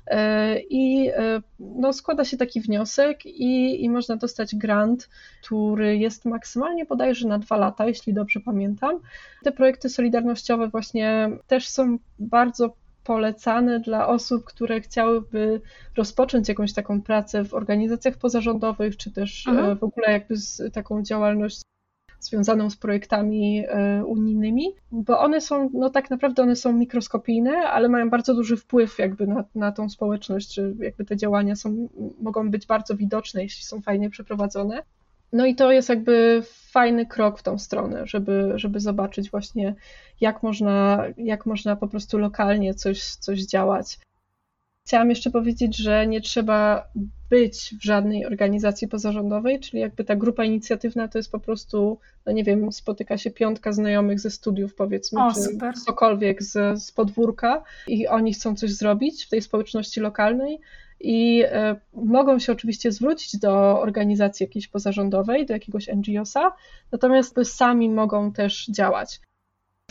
E, I e, no, składa się taki wniosek i, i można dostać grant, który jest maksymalnie bodajże na dwa lata, jeśli dobrze pamiętam. Te projekty solidarnościowe właśnie też są bardzo polecane dla osób, które chciałyby rozpocząć jakąś taką pracę w organizacjach pozarządowych, czy też Aha. E, w ogóle jakby z taką działalność związaną z projektami e, unijnymi, bo one są, no tak naprawdę one są mikroskopijne, ale mają bardzo duży wpływ jakby na, na tą społeczność, jakby te działania są, mogą być bardzo widoczne, jeśli są fajnie przeprowadzone. No i to jest jakby fajny krok w tą stronę, żeby, żeby zobaczyć właśnie, jak można, jak można po prostu lokalnie coś, coś działać. Chciałam jeszcze powiedzieć, że nie trzeba być w żadnej organizacji pozarządowej, czyli jakby ta grupa inicjatywna to jest po prostu, no nie wiem, spotyka się piątka znajomych ze studiów powiedzmy, o, czy super. cokolwiek z, z podwórka i oni chcą coś zrobić w tej społeczności lokalnej i e, mogą się oczywiście zwrócić do organizacji jakiejś pozarządowej, do jakiegoś NGO-sa, natomiast sami mogą też działać.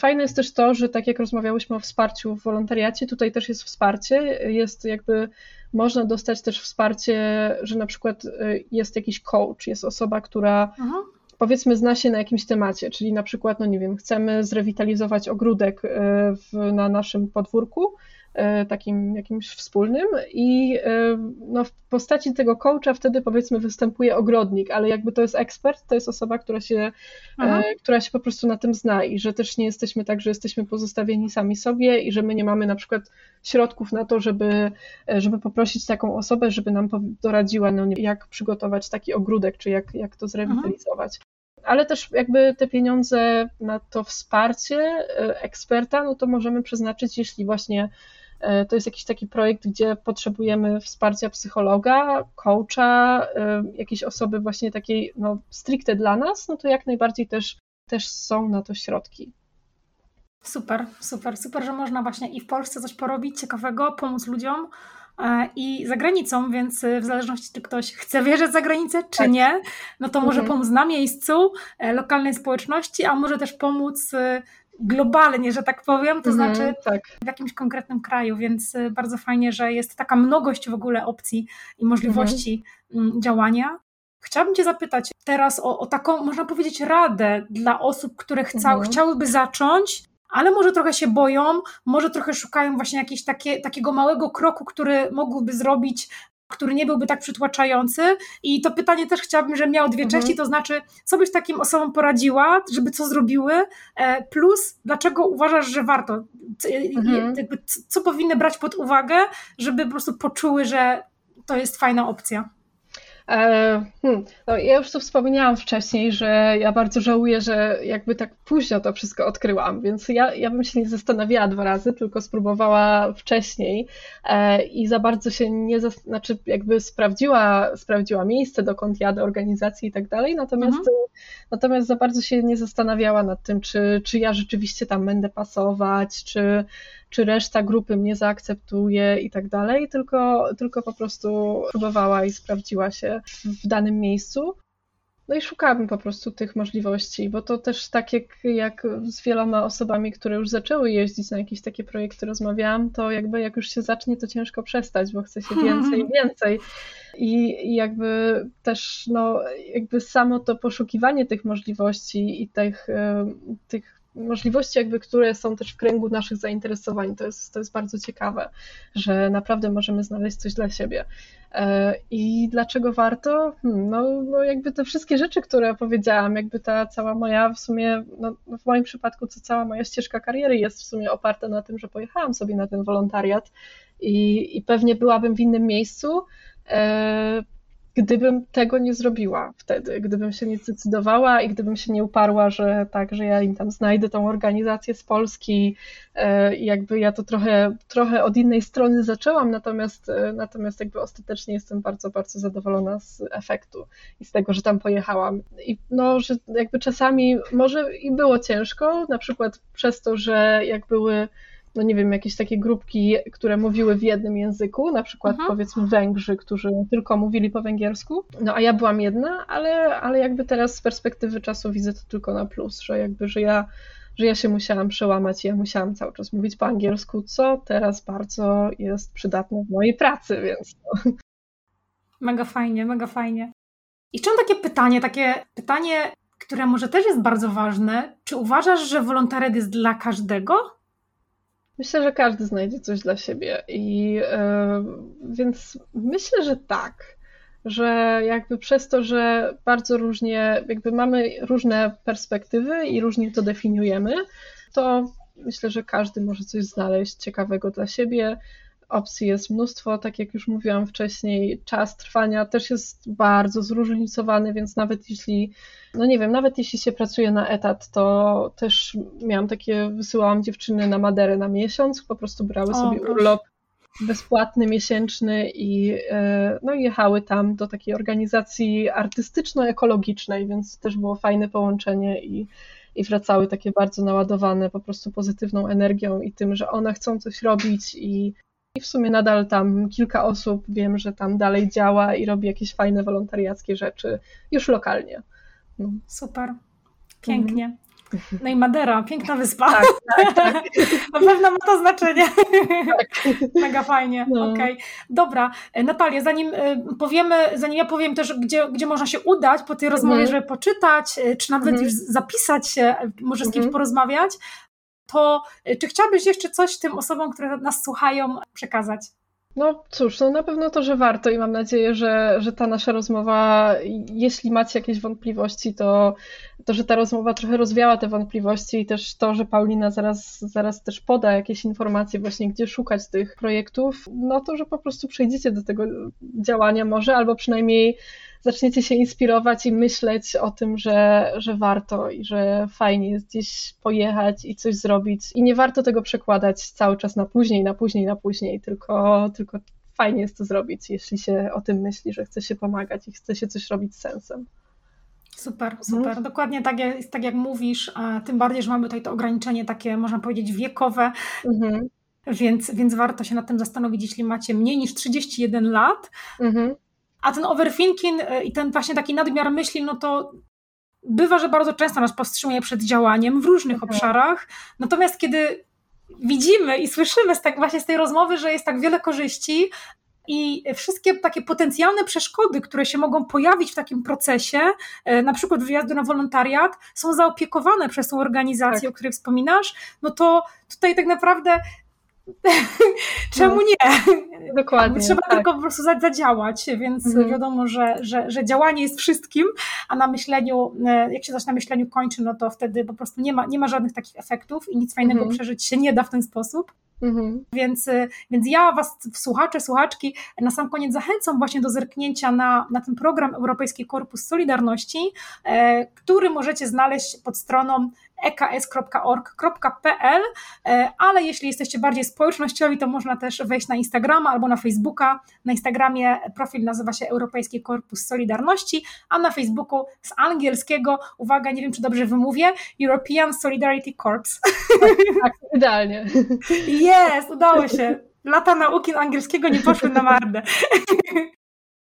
Fajne jest też to, że tak jak rozmawiałyśmy o wsparciu w wolontariacie, tutaj też jest wsparcie, jest jakby, można dostać też wsparcie, że na przykład e, jest jakiś coach, jest osoba, która Aha. powiedzmy zna się na jakimś temacie, czyli na przykład, no nie wiem, chcemy zrewitalizować ogródek e, w, na naszym podwórku, takim jakimś wspólnym i e, no, w postaci tego coacha wtedy powiedzmy występuje ogrodnik, ale jakby to jest ekspert, to jest osoba, która się, e, która się po prostu na tym zna i że też nie jesteśmy tak, że jesteśmy pozostawieni sami sobie i że my nie mamy na przykład środków na to, żeby, żeby poprosić taką osobę, żeby nam doradziła, no, jak przygotować taki ogródek, czy jak, jak to zrewitalizować. Ale też jakby te pieniądze na to wsparcie eksperta, no to możemy przeznaczyć, jeśli właśnie E, to jest jakiś taki projekt, gdzie potrzebujemy wsparcia psychologa, coacha, e, jakiejś osoby właśnie takiej no, stricte dla nas, no to jak najbardziej też, też są na to środki. Super, super, super, że można właśnie i w Polsce coś porobić ciekawego, pomóc ludziom e, i za granicą, więc w zależności czy ktoś chce wierzyć za granicę, czy tak. nie, no to może mhm. pomóc na miejscu, e, lokalnej społeczności, a może też pomóc e, globalnie, że tak powiem, to mhm, znaczy tak. w jakimś konkretnym kraju, więc bardzo fajnie, że jest taka mnogość w ogóle opcji i możliwości mhm. działania. Chciałabym Cię zapytać teraz o, o, taką, można powiedzieć, radę dla osób, które chca, mhm. chciałyby zacząć, ale może trochę się boją, może trochę szukają właśnie jakiegoś takie, takiego małego kroku, który mógłby zrobić, który nie byłby tak przytłaczający. I to pytanie też chciałabym, żeby miało dwie mhm. części, to znaczy, co byś takim osobom poradziła, żeby co zrobiły, e, plus dlaczego uważasz, że warto, mhm. co powinny brać pod uwagę, żeby po prostu poczuły, że to jest fajna opcja. E, hmm, no ja już tu wspomniałam wcześniej, że ja bardzo żałuję, że jakby tak późno to wszystko odkryłam, więc ja, ja bym się nie zastanawiała dwa razy, tylko spróbowała wcześniej e, i za bardzo się nie, znaczy jakby sprawdziła, sprawdziła miejsce, dokąd jadę, organizacji i tak dalej, natomiast, mhm. natomiast za bardzo się nie zastanawiała nad tym, czy, czy ja rzeczywiście tam będę pasować, czy, czy reszta grupy mnie zaakceptuje i tak dalej, tylko, tylko po prostu próbowała i sprawdziła się w danym miejscu. No i szukałabym po prostu tych możliwości, bo to też tak jak, jak z wieloma osobami, które już zaczęły jeździć na jakieś takie projekty rozmawiałam, to jakby jak już się zacznie, to ciężko przestać, bo chce się więcej i więcej. I, I, jakby też no, jakby samo to poszukiwanie tych możliwości i tych, tych możliwości, jakby, które są też w kręgu naszych zainteresowań. To jest, to jest bardzo ciekawe, że naprawdę możemy znaleźć coś dla siebie. E, I dlaczego warto? Hmm, no, no jakby te wszystkie rzeczy, które powiedziałam, jakby ta cała moja w sumie, no, w moim przypadku to cała moja ścieżka kariery jest w sumie oparta na tym, że pojechałam sobie na ten wolontariat i, i pewnie byłabym w innym miejscu, e, gdybym tego nie zrobiła wtedy, gdybym się nie zdecydowała i gdybym się nie uparła, że tak, że ja im tam znajdę tą organizację z Polski, e, jakby ja to trochę, trochę od innej strony zaczęłam, natomiast, e, natomiast jakby ostatecznie jestem bardzo, bardzo zadowolona z efektu i z tego, że tam pojechałam. I no, że jakby czasami może i było ciężko, na przykład przez to, że jak były no nie wiem, jakieś takie grupki, które mówiły w jednym języku, na przykład mhm. powiedzmy Węgrzy, którzy tylko mówili po węgiersku. No a ja byłam jedna, ale, ale jakby teraz z perspektywy czasu widzę to tylko na plus, że jakby, że ja że ja się musiałam przełamać i ja musiałam cały czas mówić po angielsku, co teraz bardzo jest przydatne w mojej pracy, więc. No. Mega fajnie, mega fajnie. I mam takie pytanie, takie pytanie, które może też jest bardzo ważne. Czy uważasz, że wolontariat jest dla każdego? Myślę, że każdy znajdzie coś dla siebie i yy, więc myślę, że tak, że jakby przez to, że bardzo różnie, jakby mamy różne perspektywy i różnie to definiujemy, to myślę, że każdy może coś znaleźć ciekawego dla siebie. Opcji jest mnóstwo, tak jak już mówiłam wcześniej, czas trwania też jest bardzo zróżnicowany, więc nawet jeśli, no nie wiem, nawet jeśli się pracuje na etat, to też miałam takie, wysyłałam dziewczyny na Maderę na miesiąc, po prostu brały sobie urlop bezpłatny, miesięczny i e, no, jechały tam do takiej organizacji artystyczno-ekologicznej, więc też było fajne połączenie i, i wracały takie bardzo naładowane po prostu pozytywną energią i tym, że one chcą coś robić i i w sumie nadal tam kilka osób wiem, że tam dalej działa i robi jakieś fajne wolontariackie rzeczy już lokalnie. No. Super. Pięknie. Mhm. No i Madera, piękna wyspa. Tak, tak, tak. [LAUGHS] Na pewno ma to znaczenie. Tak. [LAUGHS] Mega fajnie. No. Okay. Dobra, Natalia, zanim y, powiemy, zanim ja powiem też, gdzie, gdzie można się udać po tej rozmowie, mhm. żeby poczytać, y, czy nawet mhm. już zapisać się, może z kimś mhm. porozmawiać, to y, czy chciałabyś jeszcze coś tym osobom, które nas słuchają, przekazać? No cóż, no na pewno to, że warto i mam nadzieję, że, że ta nasza rozmowa, jeśli macie jakieś wątpliwości, to, to, że ta rozmowa trochę rozwiała te wątpliwości i też to, że Paulina zaraz, zaraz też poda jakieś informacje właśnie, gdzie szukać tych projektów, no to, że po prostu przejdziecie do tego działania może, albo przynajmniej zaczniecie się inspirować i myśleć o tym, że, że warto i że fajnie jest gdzieś pojechać i coś zrobić. I nie warto tego przekładać cały czas na później, na później, na później, tylko, tylko fajnie jest to zrobić, jeśli się o tym myśli, że chce się pomagać i chce się coś robić z sensem. Super, super. Mhm. Dokładnie tak jak, tak jak mówisz, tym bardziej, że mamy tutaj to ograniczenie takie, można powiedzieć, wiekowe. Mhm. Więc, więc warto się nad tym zastanowić, jeśli macie mniej niż 31 lat. Mhm. A ten overthinking e, i ten właśnie taki nadmiar myśli, no to bywa, że bardzo często nas powstrzymuje przed działaniem w różnych mhm. obszarach. Natomiast kiedy widzimy i słyszymy z tak, właśnie z tej rozmowy, że jest tak wiele korzyści, i wszystkie takie potencjalne przeszkody, które się mogą pojawić w takim procesie, e, na przykład wyjazdu na wolontariat, są zaopiekowane przez tą organizację, tak. o której wspominasz, no to tutaj tak naprawdę [LAUGHS] Czemu no. nie? Dokładnie. Trzeba tak. tylko po prostu zadziałać, więc mhm. wiadomo, że, że, że działanie jest wszystkim, a na myśleniu, e, jak się coś na myśleniu kończy, no to wtedy po prostu nie ma, nie ma żadnych takich efektów i nic fajnego mhm. przeżyć się nie da w ten sposób. Mhm. Więc, e, więc ja Was, słuchacze, słuchaczki, na sam koniec zachęcam właśnie do zerknięcia na, na ten program Europejski Korpus Solidarności, e, który możecie znaleźć pod stroną eks.org.pl, e, ale jeśli jesteście bardziej społecznościowi, to można też wejść na Instagrama albo na Facebooka. Na Instagramie profil nazywa się Europejski Korpus Solidarności, a na Facebooku z angielskiego, uwaga, nie wiem czy dobrze wymówię, European Solidarity Corps. Tak, [LAUGHS] tak idealnie. Jest, udało się. Lata nauki angielskiego nie poszły na marne. [LAUGHS]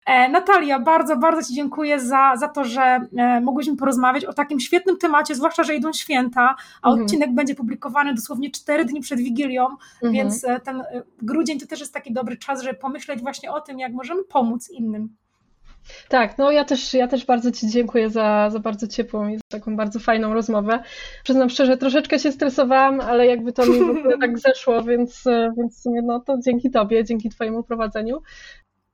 E, Natalia, bardzo, bardzo Ci dziękuję za, za to, że e, mogłyśmy porozmawiać o takim świetnym temacie, zwłaszcza, że idą święta, a mhm. odcinek będzie publikowany dosłownie 4 dni przed Wigilią, mhm. więc e, ten grudzień to też jest taki dobry czas, żeby pomyśleć właśnie o tym, jak możemy pomóc innym. Tak, no ja też, ja też bardzo Ci dziękuję za, za bardzo ciepłą i taką bardzo fajną rozmowę. Przyznam szczerze, troszeczkę się stresowałam, ale jakby to mi w ogóle [LAUGHS] tak zeszło, więc, więc w sumie no to dzięki Tobie, dzięki Twojemu prowadzeniu.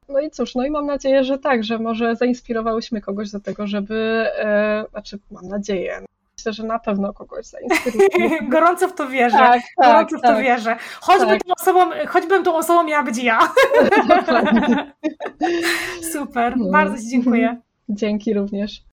No i cóż, no i mam nadzieję, że tak, że może zainspirowałyśmy kogoś do tego, żeby, e, znaczy mam nadzieję, myślę, że na pewno kogoś zainspiruje. [LAUGHS] Gorąco w to wierzę. Tak, tak, Gorąco w to tak. wierzę. Choćby, tak. tą osobą, choćbym tą osobą miała być ja. [LAUGHS] Super, no. bardzo Ci dziękuję. Dzięki również.